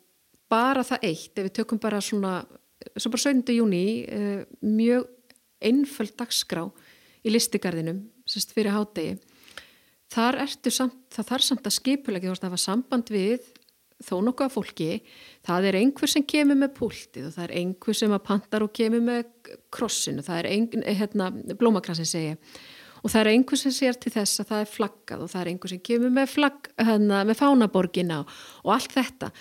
bara það eitt, ef við tökum bara svona, svo bara 7. júni uh, mjög einföld dagskrá í listigarðinum sérst fyrir hádegi. Þar ertu samt, það þarf samt að skipulegja það var samband við þó nokkuð af fólki, það er einhver sem kemur með púltið og það er einhver sem að pantar og kemur með krossinu, það er ein, hérna, blómakrassin segja og það er einhver sem sér til þess að það er flaggað og það er einhver sem kemur með, flagg, hana, með fánaborgina og allt þetta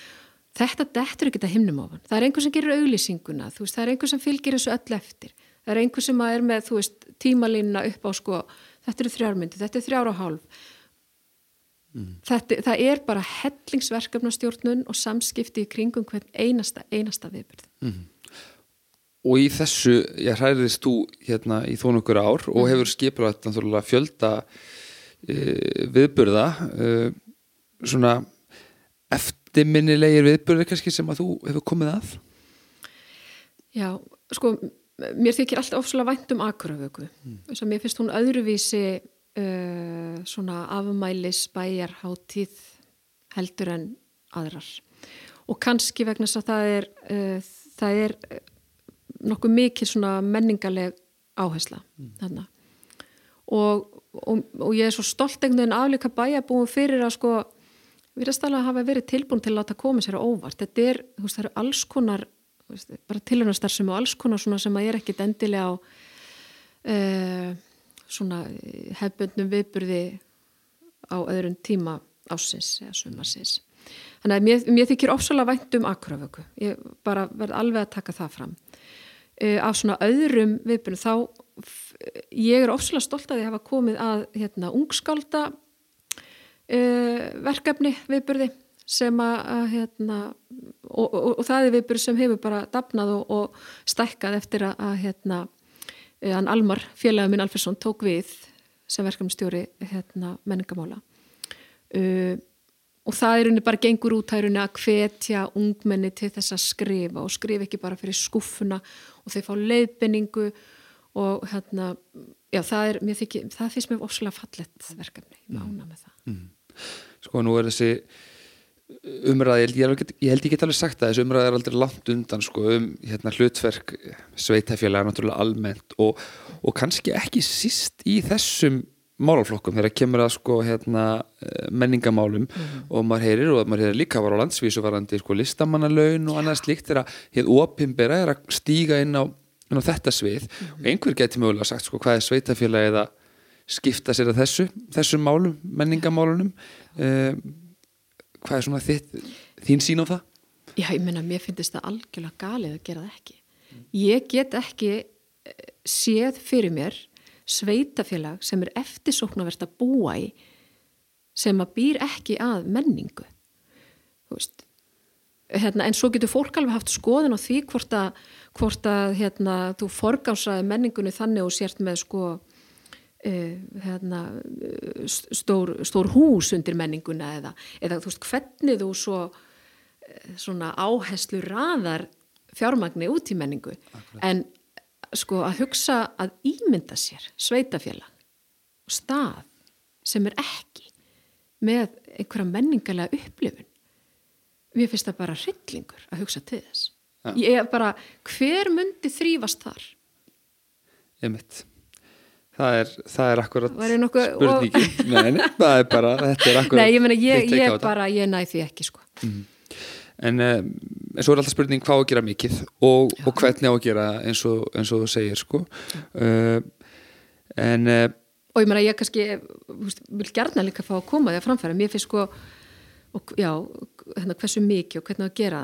þetta dettur ekki þetta himnum ofan. Það er einhver sem gerir auglýsinguna veist, það er einhver sem fylgir þessu öll eftir. Það er einhver sem er með veist, tímalínuna upp á sko, þetta eru þrjármyndi, þetta er þrjár og hálf. Mm. þetta, það er bara hellingsverkefnastjórnun og samskipti í kringum hvern einasta, einasta viðbyrð mm og í þessu, ég hræðist þú hérna í þónu okkur ár og mhm. hefur skiprætt fjölda e, viðburða e, svona eftirminnilegir viðburðir kannski sem að þú hefur komið að Já, sko mér þykir alltaf ofslega vænt um akuraföku mm. þess að mér finnst hún öðruvísi uh, svona afmælis bæjarháttíð heldur en aðrar og kannski vegna þess að það er uh, það er nokkuð mikið svona menningarleg áhersla mm. og, og, og ég er svo stolt einhvern veginn afleika bæjabúum fyrir að sko við erum stæðilega að hafa verið tilbúin til að láta koma sér á óvart. Þetta er, þú veist, það eru alls konar veist, bara tilhörnastarsum og alls konar svona sem að er ekkit endilega á uh, svona hefbundnum viðburði á öðrun tíma ásins eða sumarsins. Þannig að mér, mér þykir ofsalega vænt um akraföku ég bara verð alveg að taka það fram. Uh, af svona öðrum viðbunum þá ég er ofslega stolt að ég hafa komið að hérna, ungskálda uh, verkefni viðburði sem að, að hérna, og, og, og það er viðburð sem hefur bara dapnað og, og stækkað eftir að, að hérna, hann Almar, félagin minn Alfersson, tók við sem verkefnstjóri hérna, menningamála uh, og það er unni bara gengur út það er unni að hvetja ungmenni til þess að skrifa og skrifa ekki bara fyrir skuffuna og þeir fá leiðbenningu og hérna já, það er, mér þykir, það finnst mér ofslega fallett verkefni, mána með það sko nú er þessi umræði, ég held ég, alveg get- ég held ég get alveg sagt það þessi umræði er aldrei langt undan sko um hérna hlutverk sveitafélaga náttúrulega almennt og, og kannski ekki síst í þessum málaflokkum þegar kemur að sko hérna eh, menningamálum og maður heyrir og maður heyrir líka var á landsvísu varandi sko listamannalaun og annað slíkt þegar hér opinbera er að stíga inn á, inn á þetta svið. Og einhver geti mögulega sagt sko hvað er sveitafélagið að skipta sér að þessu, þessum málum, menningamálunum um, hvað er svona þitt, þín sín á það? Já, ég meina, mér finnst það algjörlega galið að gera það ekki. Ég get ekki eh, séð fyrir mér sveitafélag sem er eftirsóknarvert að búa í sem að býr ekki að menningu. Þú veist, hérna, en svo getur fólk alveg haft skoðun á því hvort að, hvort að hérna, þú forgásaði menningunni þannig og sért með sko Uh, hérna, uh, stór, stór hús undir menninguna eða, eða þú veist hvernig þú svo uh, svona áherslu raðar fjármagni út í menningu en sko að hugsa að ímynda sér sveitafélag stað sem er ekki með einhverja menningarlega upplifun mér finnst það bara hryllingur að hugsa til þess Ja. ég er bara, hver myndi þrýfast þar? Einmitt. Það er, það er akkurat nokkuð- spurningin. Nei, nei, það er bara, þetta er akkurat Nei, ég meina, ég, ég bara, ég næ því ekki sko En, um, en svo er alltaf spurning hvað að gera mikið og, og hvernig að gera eins og, eins og þú segir sko. uh, En uh, og ég meina ég kannski vil gerna líka fá að koma því að framfæra mér finnst sko og, já, hérna, hversu mikið og hvernig að gera.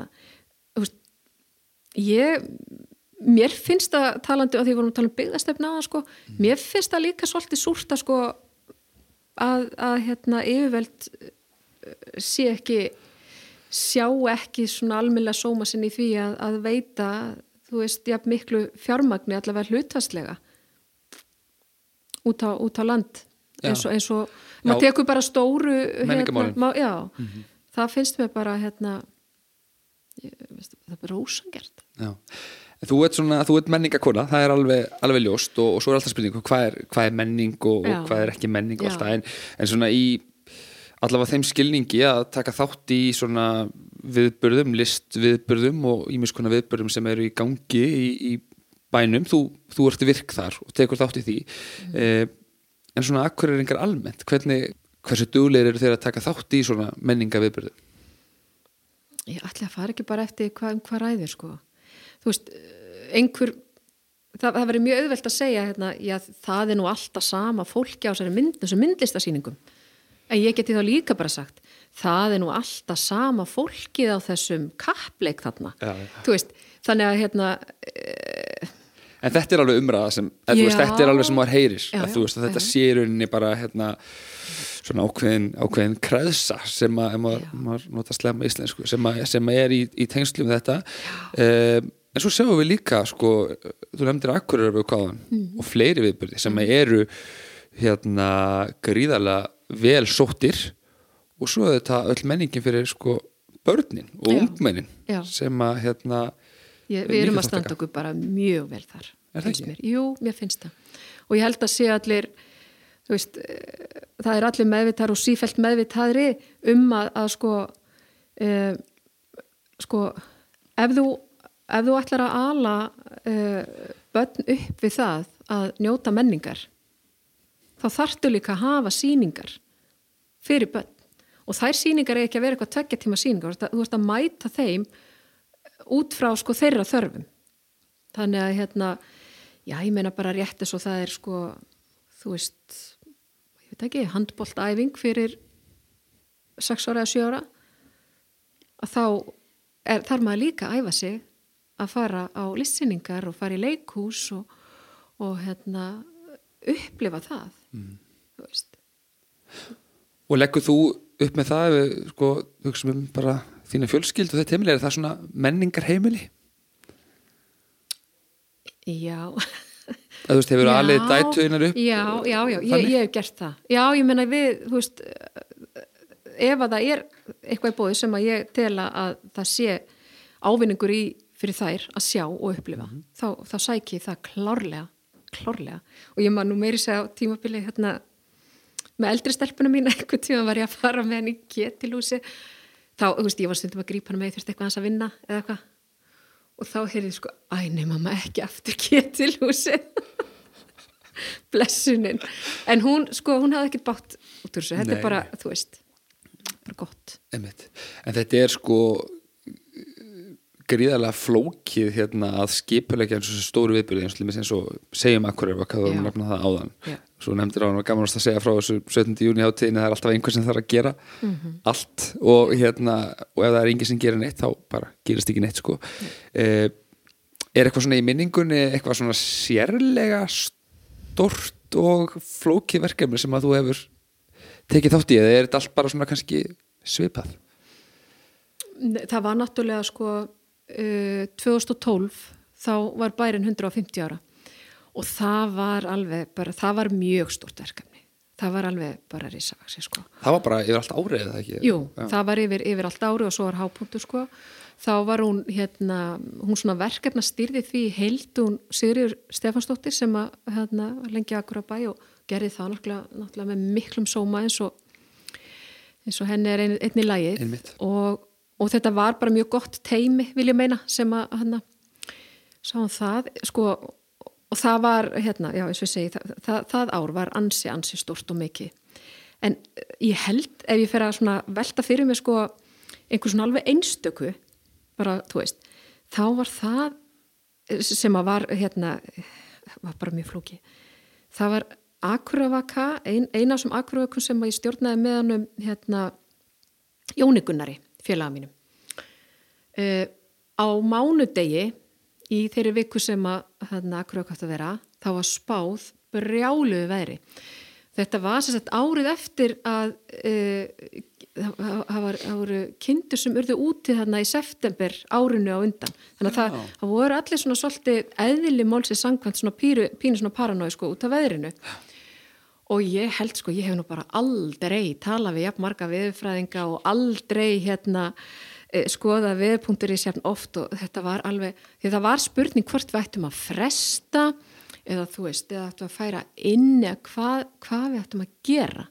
Þú veist, ég mér finnst það talandi að því við vorum að tala um byggðastefna sko, mér finnst það líka svolítið súrt að sko að, að hérna yfirveld eh, sé ekki sjá ekki svona almennlega sóma sinni í því að, að veita þú veist, jafn miklu fjármagni allavega hlutastlega út á, út á land. Eins og, eins og maður tekur bara stóru Menningarmálin. má, já, það finnst mér bara hérna ég, veist, það er bara ósangert já. Þú ert, ert menningakona, það er alveg, alveg ljóst og, og svo er alltaf spurning hvað er, hvað er menning og, og hvað er ekki menning og Já. allt það. En, en svona í allavega þeim skilningi að taka þátt í svona viðburðum, list viðburðum og ímiskona viðburðum sem eru í gangi í, í bænum, þú, þú ert virk þar og tekur þátt í því. Mm. eh, en svona akkur er engar almennt hvernig, hversu duglegir eru þeir að taka þátt í svona menninga viðburðum ég ætla að fara ekki bara eftir hvað, um hvað ræðir sko. Þú veist, einhver það, það verður mjög auðvelt að segja hérna, já, það er nú alltaf sama fólki á mynd, þessu myndlistasýningum. En ég geti þá líka bara sagt það er nú alltaf sama fólkið á þessum kappleik þarna. Já, já. veist, þannig að hérna En þetta er alveg umræða sem, eða, þú veist, þetta er alveg sem maður heyrir, að, veist, að þetta sé í rauninni bara hérna, svona ákveðin, ákveðin kreðsa sem að, maður, nota slemma íslensku, sem, að, sem að er í, í tengslum þetta. Um, en svo sjáum við líka, sko, þú nefndir akkurir Mm. og fleiri viðbyrði sem að eru hérna gríðarlega vel sóttir og svo er þetta öll menningin fyrir sko börnin og Já. ungmennin Já. sem að hérna Ég, við erum að standa okkur bara mjög vel þar Er það ekki? mér. Jú, mér finnst það og ég held að sé allir veist, eh, það er allir meðvitar og sífælt meðvitaðri um að, að sko uh, sko ef þú, ef þú ætlar að ala uh, börn upp við það að njóta menningar þá þarftu líka að hafa sýningar fyrir börn. Og þær sýningar er ekki að vera eitthvað tveggja tíma sýningar, þú ert að- mæta þeim út frá sko þeirra þörfum. Þannig að hérna já ég meina bara rétt eins og það er sko þú veist ég veit ekki, handboltæfing fyrir 6 ára eða 7 ára að þá er, þarf maður líka að æfa sig að fara á listsýningar og fara í leikhús og, og hérna upplifa það veist Og leggur þú upp með það ef við sko, hugsaum um bara þína fjölskyld og þetta heimili, er það svona menningar heimili? já þú veist, hefur alveg dætuðinar upp? Já, já, já, ég, ég hef gert það. Já, ég menna við, þú veist, ef að það er eitthvað í bóði sem að ég tela að það sé ávinningur í fyrir þær að sjá og upplifa, Mhm. þá, þá sæki það klárlega, klárlega. Og ég maður nú meiri segja á tímabili hérna með eldri stelpunum mín einhvern tíma var ég að fara með henni í ketilhúsi þá, þú veist, ég var stundum að grípa hann með þurfti eitthvað hans að vinna eða eitthvað. Og þá heyrði sko, æ, nei mamma ekki aftur ketilhúsi blessunin. En hún, sko, hún hafði ekkert bátt út úr þessu, þetta er bara, þú veist bara gott. Einmitt. En þetta er sko gríðarlega flókið hérna að skipulegja eins og stóru viðbyrði eins og og segjum akkur ef að hvað þú nefna það áðan Já. svo nefndir á hann var gaman að segja frá þessu 17. júni hátíðinni það er alltaf einhver sem þarf að gera Mhm. allt og hérna og ef það er engin sem gerir neitt þá bara gerist ekki neitt sko eh, er eitthvað svona í minningunni eitthvað svona sérlega stort og flókið verkefni sem að þú hefur tekið þátt í eða er þetta allt bara svona kannski svipað það var náttúrulega sko uh, 2012 þá var bærin 150 ára og það var alveg bara, það var mjög stort verkefni það var alveg bara risavaksi sko Það var bara yfir allt árið eða ekki? Jú, Já. það var yfir, yfir allt ári og svo var hápunktu sko þá var hún hérna hún svona verkefna styrði því heild hún Sigriður Stefansdóttir sem að hérna lengi akkur á bæ og gerði það náttúrulega, náttúrulega með miklum sóma eins og eins og henni er ein, einni Einmitt. og, og þetta var bara mjög gott teimi vil ég meina sem að hérna sáum það. Sko og það var hérna, já segi það, það, það ár var ansi, ansi stort og mikið. En eh, ég held ef ég fer að velta fyrir mig sko einhver svona alveg einstöku bara, veist, þá var það eh, sem að var hérna, var bara mjög flóki það var Akuravaka ein, eina sem Akuravakum sem ég stjórnaði með hann um hérna Jónigunnari, félaga mínum. Uh, á mánudegi í þeirri viku sem að hérna, Akuravaka átt að vera þá var spáð brjáluðu veðri. Þetta var sagt árið eftir að uh, það, voru kindur sem urðu úti þarna í september árinu á undan. Þannig að það, Já. það voru allir svona svolítið eðli málsið sangkvæmt svona píru, pínu svona paranói sko út af veðrinu og ég held sko, ég hef nú bara aldrei talað við jafn marga viðfræðinga og aldrei hérna eh, skoða viðpunktur í sérn oft og þetta var alveg, því það var spurning hvort við ættum að fresta eða þú veist, eða ættum að færa inn eða hvað, hvað við ættum að gera.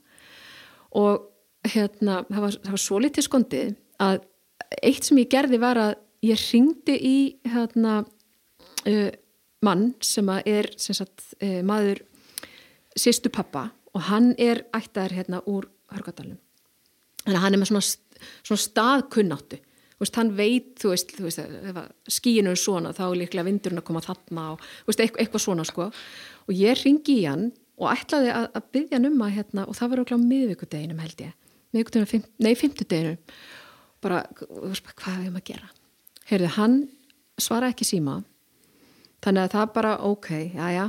Og hérna, það var, var svo litið skondið að eitt sem ég gerði var að ég ringdi í hérna uh, mann sem að er sem sagt, uh, maður sýstu pappa og hann er ættaður hérna úr Hörgadalum þannig að hann er með svona, svona staðkunnáttu. Veist, hann veit, þú veist, þú veist skíinu er svona þá er líklega vindurinn að koma þarna og veist, eitthvað, svona sko. Og ég ringi í hann og ætlaði að, að byggja hann um að hérna og það var okkur á miðvikudeginum held ég. Miðvikudeginum, fimm, nei, fimmtudeginum. Bara, hvað er um að gera? Heyrðu, hann svara ekki síma. Þannig að það bara, ok, já, já.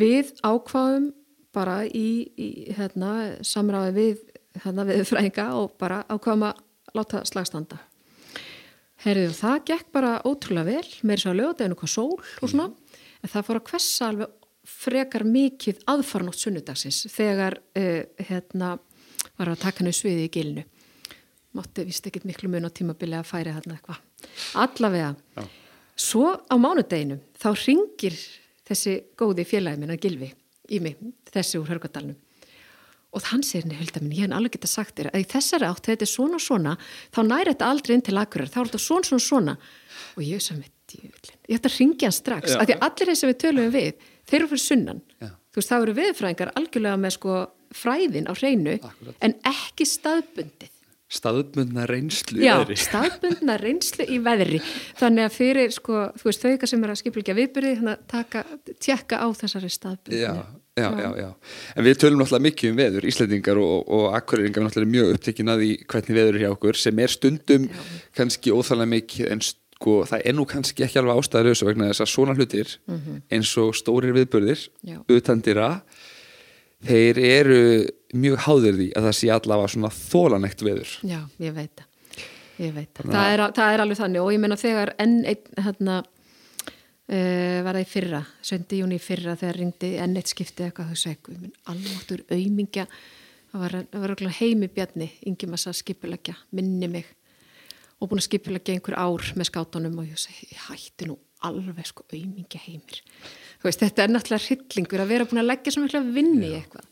Við ákváðum bara í, í hérna, samráði við hérna, við fræðinga og bara ákváðum að láta slagstanda Herðu, það gekk bara ótrúlega vel, meiri svo að lögdeginu hvað sól og svona, en það fór að kvessa alveg frekar mikið aðfarnótt sunnudagsins þegar uh, hérna var að taka henni sviði í gilinu. Mátti vist ekkit miklu mun á tímabili að færi hérna eitthvað. Allavega, Já. svo á mánudeginu þá ringir þessi góði félagi minn að gilfi í mig, þessi úr Hörgadalunum og hann segir henni, Hulda minn, ég hef alveg geta sagt þér að í þessari átt, þetta er svona svona þá næri þetta aldrei inn til akkurar, þá er þetta svona svona svona. Og ég sem veit ég ætti að ringja hann strax, af því allir þeir sem við tölum við, þeir eru fyrir sunnan. Já. þú veist, það eru viðfræðingar algjörlega með sko fræðin á hreinu Akkúrat. en ekki staðbundið Staðbundna reynslu í Já, veðri. staðbundna reynslu í veðri þannig að fyrir, sko, þú veist, þau ykkar sem er að skipleika viðbyrði, þannig að taka tjekka á þessari staðbundni Já, já, já, já. En við tölum náttúrulega mikið um veður, Íslandingar og, og Akureyringar náttúrulega mjög upptekinn að því hvernig veður er hjá okkur sem er stundum kannski óþálega mikið en sko það er nú kannski ekki alveg ástæðalösu vegna þess að svona hlutir eins og stórir viðburðir. Já. utandira þeir eru mjög háðir því að það sé allavega svona þólanegt veður. Já, ég veit það. Ég veit það. Það er, það er alveg þannig og ég meina þegar enn einn hérna uh, var það í fyrra, 7. júni í fyrra þegar ringdi enn eitt skipti eitthvað þau segu, ég minn almáttur auðmingja það var, var heimi bjarni yngi massa skipulegja, minni mig og búin að skipulegja einhver ár með skátunum og ég segi, hætti nú alveg sko auðmingja heimir veist, þetta er náttúrulega hryllingur að vera búin að leggja svo miklu að vinni í eitthvað.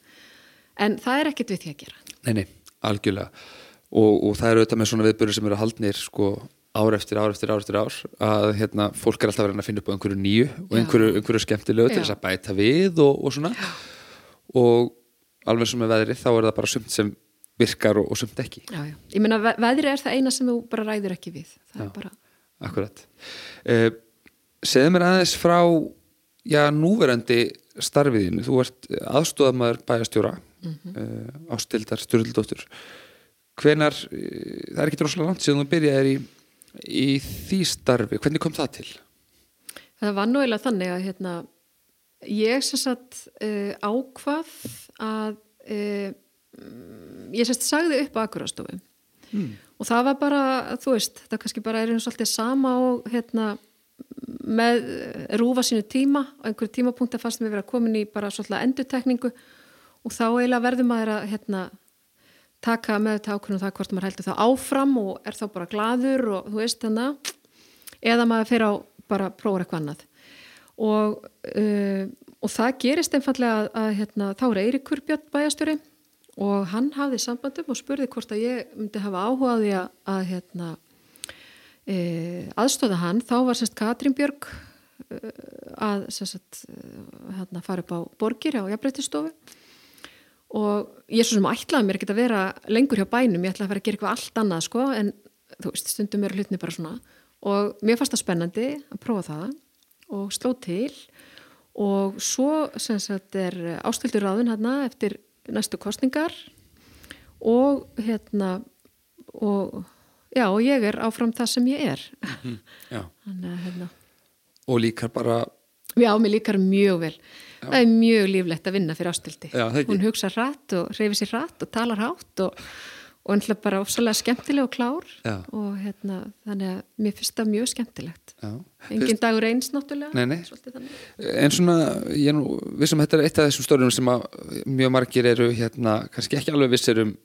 En það er ekkert við því að gera. Nei, nei, algjörlega. Og, og það eru auðvitað með svona viðbörður sem eru haldnir sko ár eftir ár eftir ár eftir ár að hérna, fólk er alltaf verið að finna upp á einhverju nýju og einhverju, einhverju skemmtilegu til Já. þess að bæta við og, og svona. Já. og alveg sem með veðrið þá er það bara sumt sem virkar og, og sumt ekki. Já, já. ég meina ve veðri er það eina sem þú bara ræður ekki við. Það er bara, Akkurat. Uh, Segðu mér aðeins frá já, núverandi starfiðinu þú ert aðstofamæður bæjastjóra mm -hmm. uh, ástildar stjórnildóttur hvenar uh, það er ekki droslega langt síðan þú byrjaðir í, í því starfi, hvernig kom það til? það var nú eiginlega þannig að hérna, ég sem sagt uh, ákvað að uh, ég sem sagt sagði upp á Akurastofu mm. og það var bara, þú veist það kannski bara er eins og alltaf sama og hérna með rúfa sínu tíma og einhverju tímapunkta fannst mér verið að komin í bara svolítið endutekningu og þá eiginlega verður maður að hérna, taka með þetta ákveðnum það hvort maður heldur það áfram og er þá bara gladur og þú veist þannig eða maður fyrir á bara prófur eitthvað annað. Og, uh, og það gerist einfallega að, að hérna, þá er Eiríkur Björn bæjastjóri og hann hafði sambandum og spurði hvort að ég myndi hafa áhugaði að, að hérna, aðstóða hann þá var semst Katrín Björg uh, að semst, hérna, fara upp á borgir á jafnbreytistofu og ég er svo sem ætlaði mér ekki að vera lengur hjá bænum, ég ætlaði að fara að gera eitthvað allt annað sko, en þú veist, stundum er hlutni bara svona. Og mér fannst það spennandi að prófa það og sló til. Og svo sem sagt er ástildur ráðun hérna eftir næstu kostningar og hérna og já, og ég er áfram það sem ég er Já. þannig að hérna og líka bara Já, mér líkar mjög vel. Það er mjög líflegt að vinna fyrir ástildi. Já. Hún hugsa hratt og reyfi sér hratt og talar hátt og, og ennlega bara ofsalega skemmtileg og klár Já. og hérna, þannig að mér finnst það mjög skemmtilegt. já, Engin dagur eins náttúrulega. Nei, nei. Þannig. En svona, ég nú vissum að þetta er eitt af þessum stórum sem að mjög margir eru hérna, kannski ekki alveg vissir um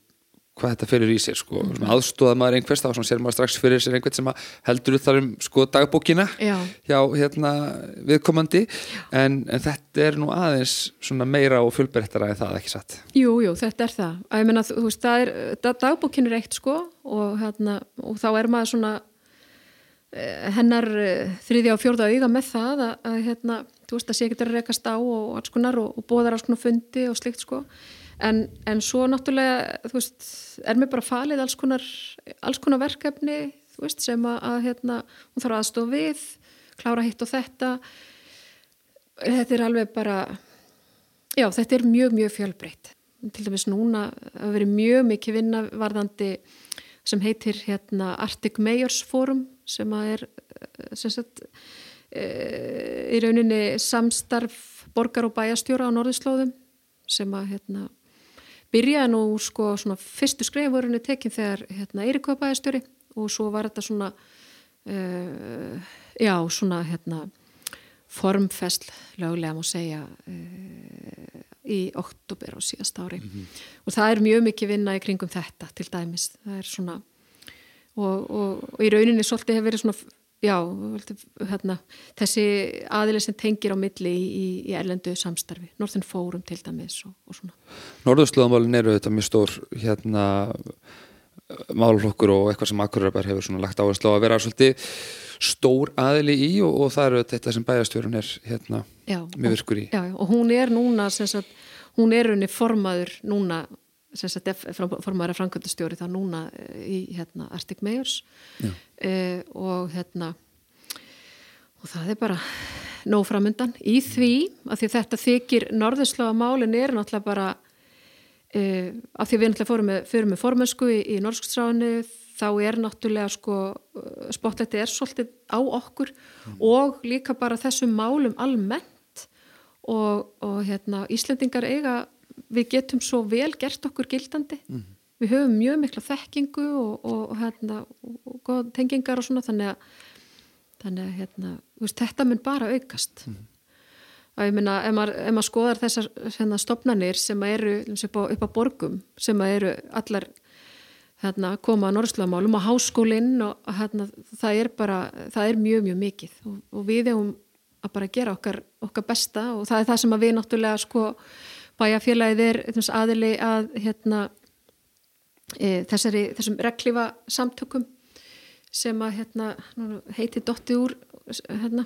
hvað þetta fyrir í sér, sko, svona aðstóða maður einhvers, þá sér maður strax fyrir sér einhvern sem heldur þar um, sko, dagbókina Já. hjá, hérna, viðkomandi en, en þetta er nú aðeins svona meira og fullberettara en það, ekki satt Jú, jú, þetta er það. Að ég meina, þú veist, það er, da- dagbókin er eitt sko og, hérna, og þá er maður svona eh, hennar eh, þriðja og fjórða auga með það að, að hérna, þú veist, að sé getur að rekast á og alls konar og, og bóðar alls konar fundi og slikt sko. En, en svo náttúrulega, veist, er mér bara falið alls konar, alls konar verkefni, veist, sem að, að hérna, hún þarf aðstofa við, klára hitt og þetta. Þetta er alveg bara, Já, þetta er mjög, mjög fjölbreytt. Til dæmis núna að veri mjög mikið vinna varðandi sem heitir hérna Arctic Mayors Forum sem er sem sagt, e, í rauninni samstarf borgar og bæjastjóra á norðurslóðum sem að hérna byrjaði nú sko svona fyrstu skrifurinu tekin þegar hérna Eirikva bæjastjóri og svo var þetta svona uh, já svona hérna formfest löglega má segja uh, í oktober á síðast ári. Og það er mjög mikið vinna í kringum þetta til dæmis. Það er svona og, og, og í rauninni svolítið hefur verið svona já, hérna, þessi aðileg sem tengir á milli í, í, erlendu samstarfi, Northern Forum til dæmis og, og svona Norðurslöðumálin eru þetta mjög stór hérna málflokkur og eitthvað sem Akureyrar hefur svona lagt áherslu á að vera svolítið stór aðili í og, og það eru þetta sem bæjastjórun er hérna já, mjög virkur í. já, og hún er núna sagt, hún er unni formaður núna sagt, formaður af framkvæmdastjóri þá núna eh, í hérna, Arctic Mayors. Uh, og hérna og það er bara nóg framundan í því að því þetta þykir norðurslóða málin er náttúrulega bara uh, af því við náttúrulega fórum með, fyrir með formösku í, í norskstráinu þá er náttúrulega sko spottlætti er svolítið á okkur og líka bara þessum málum almennt. Og, og hérna Íslendingar eiga við getum svo vel gert okkur gildandi. Við höfum mjög mikla þekkingu og, og, og hérna og, tengingar og svona þannig að þannig að hérna, veist, þetta mun bara aukast. Að ég minna, ef ef maður skoðar þessar hérna, stopnarnir sem eru upp á, upp á borgum sem eru allar hérna, koma að norðslamálum og háskólinn og hérna, það er bara, það er mjög, mjög mikið. Og, og við hefum að bara gera okkar, okkar besta og það er það sem við náttúrulega sko bæjarfélagið er aðili að hérna, e, þessari, þessum reglífa samtökum sem að hérna, heiti dotti úr hérna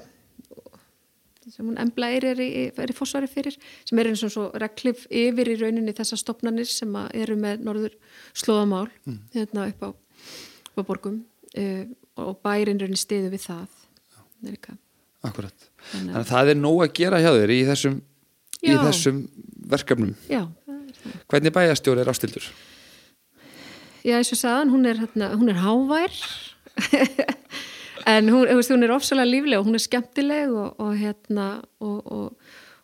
sem hún embla er, í, í fósvari fyrir sem er eins og svo reglif yfir í rauninni þessar stopnarnir sem eru með norður slóðamál mm. hérna upp á, upp á borgum uh, og bærin rauninni stiðu við það. Akkurat Þannig að það er nóg að gera hjá þér í þessum, í þessum verkefnum. Já. Hvernig bæjastjóri er ástildur? Já, eins og sagðan, hún er, hérna, hún er hávær. En hún, hún er ofsalega lífleg og hún er skemmtileg og, og hérna og, og,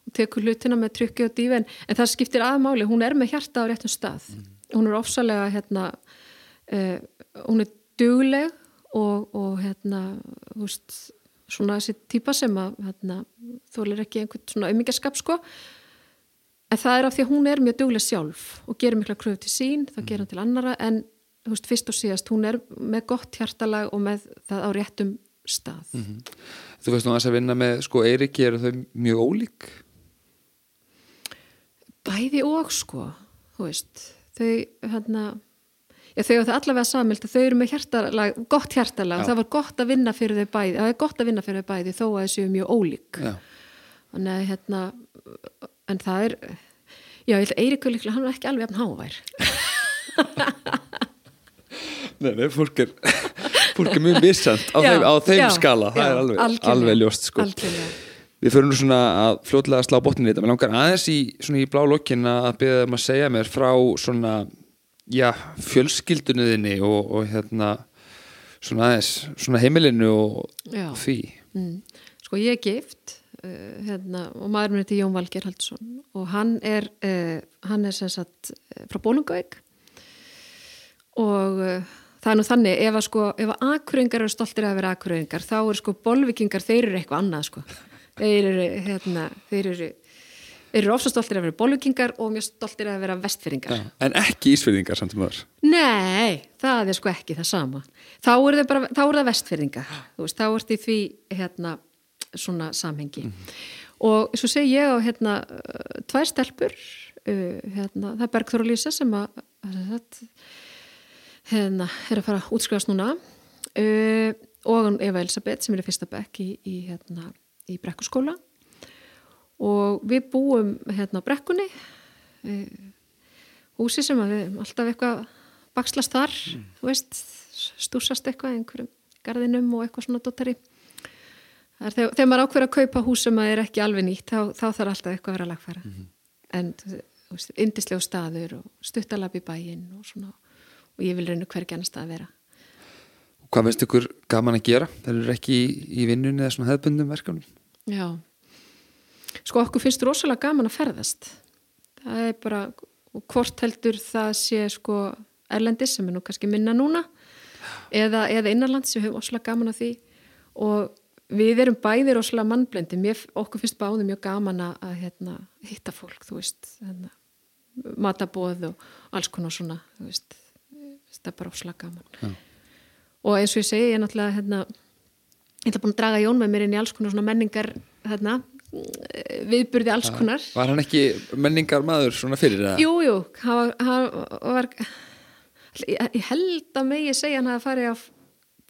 og tekur hlutina með tryggi og dífi en, en það skiptir aðmáli, hún er með hjarta á réttum stað. Mm. hún er ofsalega hérna uh, hún er dugleg og hérna húst, svona þessi típa sem að hérna, þólir ekki einhvern svona auðmyggjaskap sko en það er af því að hún er mjög dugleg sjálf og gerir mikla kröfu til sín, það gerir hann til annara en þú veist, fyrst og síðast, hún er með gott hjartalag og með það á réttum stað. Mm -hmm. Þú veist nú að þess að vinna með, sko, Eiriki eru þau mjög ólík? Bæði og, sko þú veist, þau hérna, já, þau á það allavega samilt þau eru með hjartalag, gott hjartalag og það var gott að vinna fyrir þau bæði það er gott að vinna fyrir þau bæði þó að þessu er mjög ólík. Já. þannig að, hérna en það er já, ég held að Eirikur líklega, hann er ekki alveg jafn hávær. Nei, nei, fólk er, fólk er mjög vissant á á þeim já, skala, það er alveg, alveg ljóst sko. Við förum nú svona að fljóðlega slá botnin í þetta, mér langar aðeins í, í blá lokkin að beða um að segja mér frá svona, já, fjölskyldunniðinni og, og hérna, svona aðeins, svona heimilinu og, og því. Mm. Sko ég er gift uh, hérna, og maður mér heiti Jón Valger Haldsson og hann er, uh, hann er sem sagt uh, frá Bólungavík og uh, það er nú þannig ef að sko, ef að akuröngar eru stoltir að vera akuröngar þá eru sko bolvikingar, þeir eru eitthvað annað sko þeir eru, hérna, þeir eru þeir eru ofsa stoltir að vera bolvikingar og mjög stoltir að vera vestfyrringar ja, En ekki ísfyrringar samt um öður? Nei, það er sko ekki það sama. Þá eru bara, þá eru það vestfyrringar veist, þá ert því því hérna svona samhengi. Mm -hmm. og svo segi ég á hérna tvær stelpur uh, hérna, það er Bergþóru Lísa sem að hérna er að fara að útskrifast núna uh, og Eva Elisabeth sem er í fyrsta bekk í, í, hérna, í brekkuskóla og við búum hérna á brekkunni uh, húsi sem að við alltaf eitthvað bakslast þar mm. veist, stúsast eitthvað einhverjum garðinum og eitthvað svona dotari þegar, þegar maður ákveður að kaupa hús sem er ekki alveg nýtt þá, þá þarf alltaf eitthvað að vera lagfæra mm -hmm. en indislegu staður og stuttalab í bæin og svona og ég vil reyna hverja gennast að vera Hvað veist ykkur gaman að gera? Það eru ekki í, í vinnunni eða svona hefðbundum verkefnum? Já Sko okkur finnst rosalega gaman að ferðast. Það er bara hvort heldur það sé sko erlendis sem er nú kannski minna núna eða, eða innanlands sem hefur rosalega gaman að því. Og við erum bæðir rosalega mannblendi Mér, okkur finnst báðum mjög gaman að, hérna, hitta fólk þú veist hérna, matabóð og alls konar svona þú veist. Það er bara óslag gaman. Já. og eins og ég segi, ég er náttúrulega hérna, ég ætla búin að draga Jón með mér inn í alls konar menningar hérna, viðburði alls konar Var hann ekki menningar maður svona fyrir það? Jú, jú, hann, hann var ég held að ég segja hann að fari á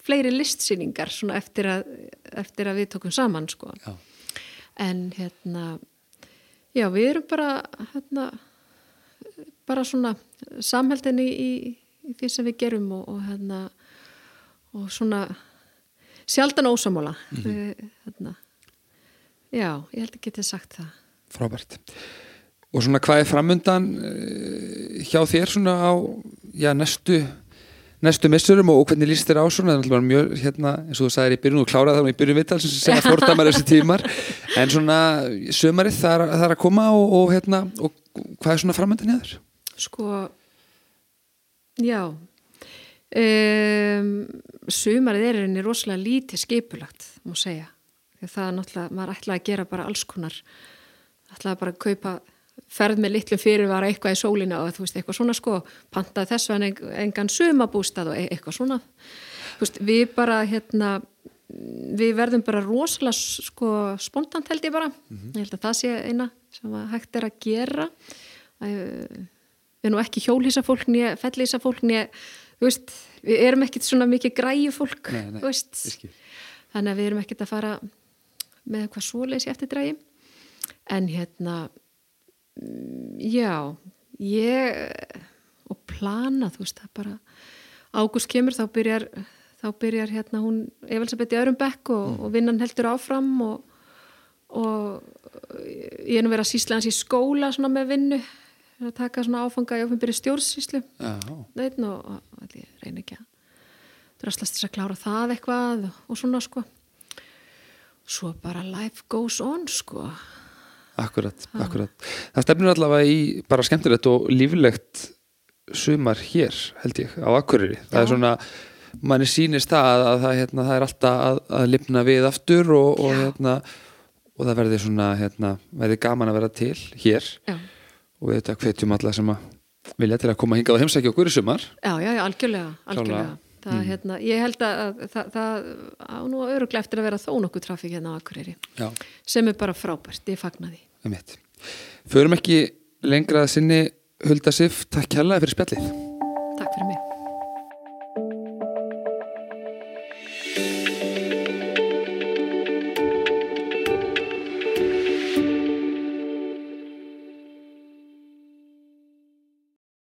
fleiri listsýningar svona eftir að, eftir að við tókum saman sko já. en hérna já, við erum bara hérna bara svona samhældinni í, í því sem við gerum og, og hérna og svona sjaldan ósamála mm -hmm. hérna. Já, ég held ekki til að sagt það. Frábært. Og svona hvað er framundan uh, hjá þér svona á já, næstu næstu missurum og, og hvernig líst þér á svona? Það er mjög, hérna, eins og þú sagðir í byrjun og kláraði þá í byrjun vittal sem segja fordamar þessi tímar. En svona sömarið það er að koma og, og hérna og hvað er svona framundan hjá þér? Sko Já um, sumarið er einni rosalega lítið skipulagt múið segja það er náttúrulega, maður ætlaði að gera bara alls konar. Ætlaði bara að kaupa ferð með litlum fyrirvara eitthvað í sólina og þú veist, eitthvað svona sko pantaði þess vegna engan sumabústað og e- eitthvað svona. Veist, við bara hérna við verðum bara rosalega sko spontant held ég bara. Ég held að það sé eina sem hægt er að gera. Að, við erum ekki hjólísa fólk nýja fellísa fólk nýja við erum ekkit svona mikið græju fólk Nei, nei, þannig að við erum ekkit að fara með eitthvað svoleiðis í eftirdrægi en hérna mm, já ég og plana, þú veist, það bara ágúst kemur þá byrjar þá byrjar hérna hún Elisabeth í öðrum bekk og, og vinnan heldur áfram og, og ég er nú verið að sísla hans í skóla svona með vinnu að taka svona áfanga í ofinbyrju stjórnsíslu Neitn, og, ég reyna ekki að dröslast þess að klára það eitthvað og svona sko svo bara life goes on sko. Akkurat, akkurat. Það stefnir allavega í bara skemmtilegt og líflegt sumar hér held ég, á Akureyri. Það er Já. svona, manni sýnist það að það, hérna, það er alltaf að, að lifna við aftur og, og, hérna, og það verði svona hérna, verði gaman að vera til hér. Já, og við þetta hvetjum alla sem að vilja til að koma hingað og heimsækja okkur í sumar. Já, já, já algjörlega, algjörlega. Klárlega. Það, hérna, ég held að, að það, það á nú öruglega eftir að vera þó nokkuð trafík hérna á Akureyri Já, sem er bara frábært, ég fagna því. Um Förum ekki lengra að sinni Hulda Sif, takk kærlega fyrir spjallið. Takk fyrir mig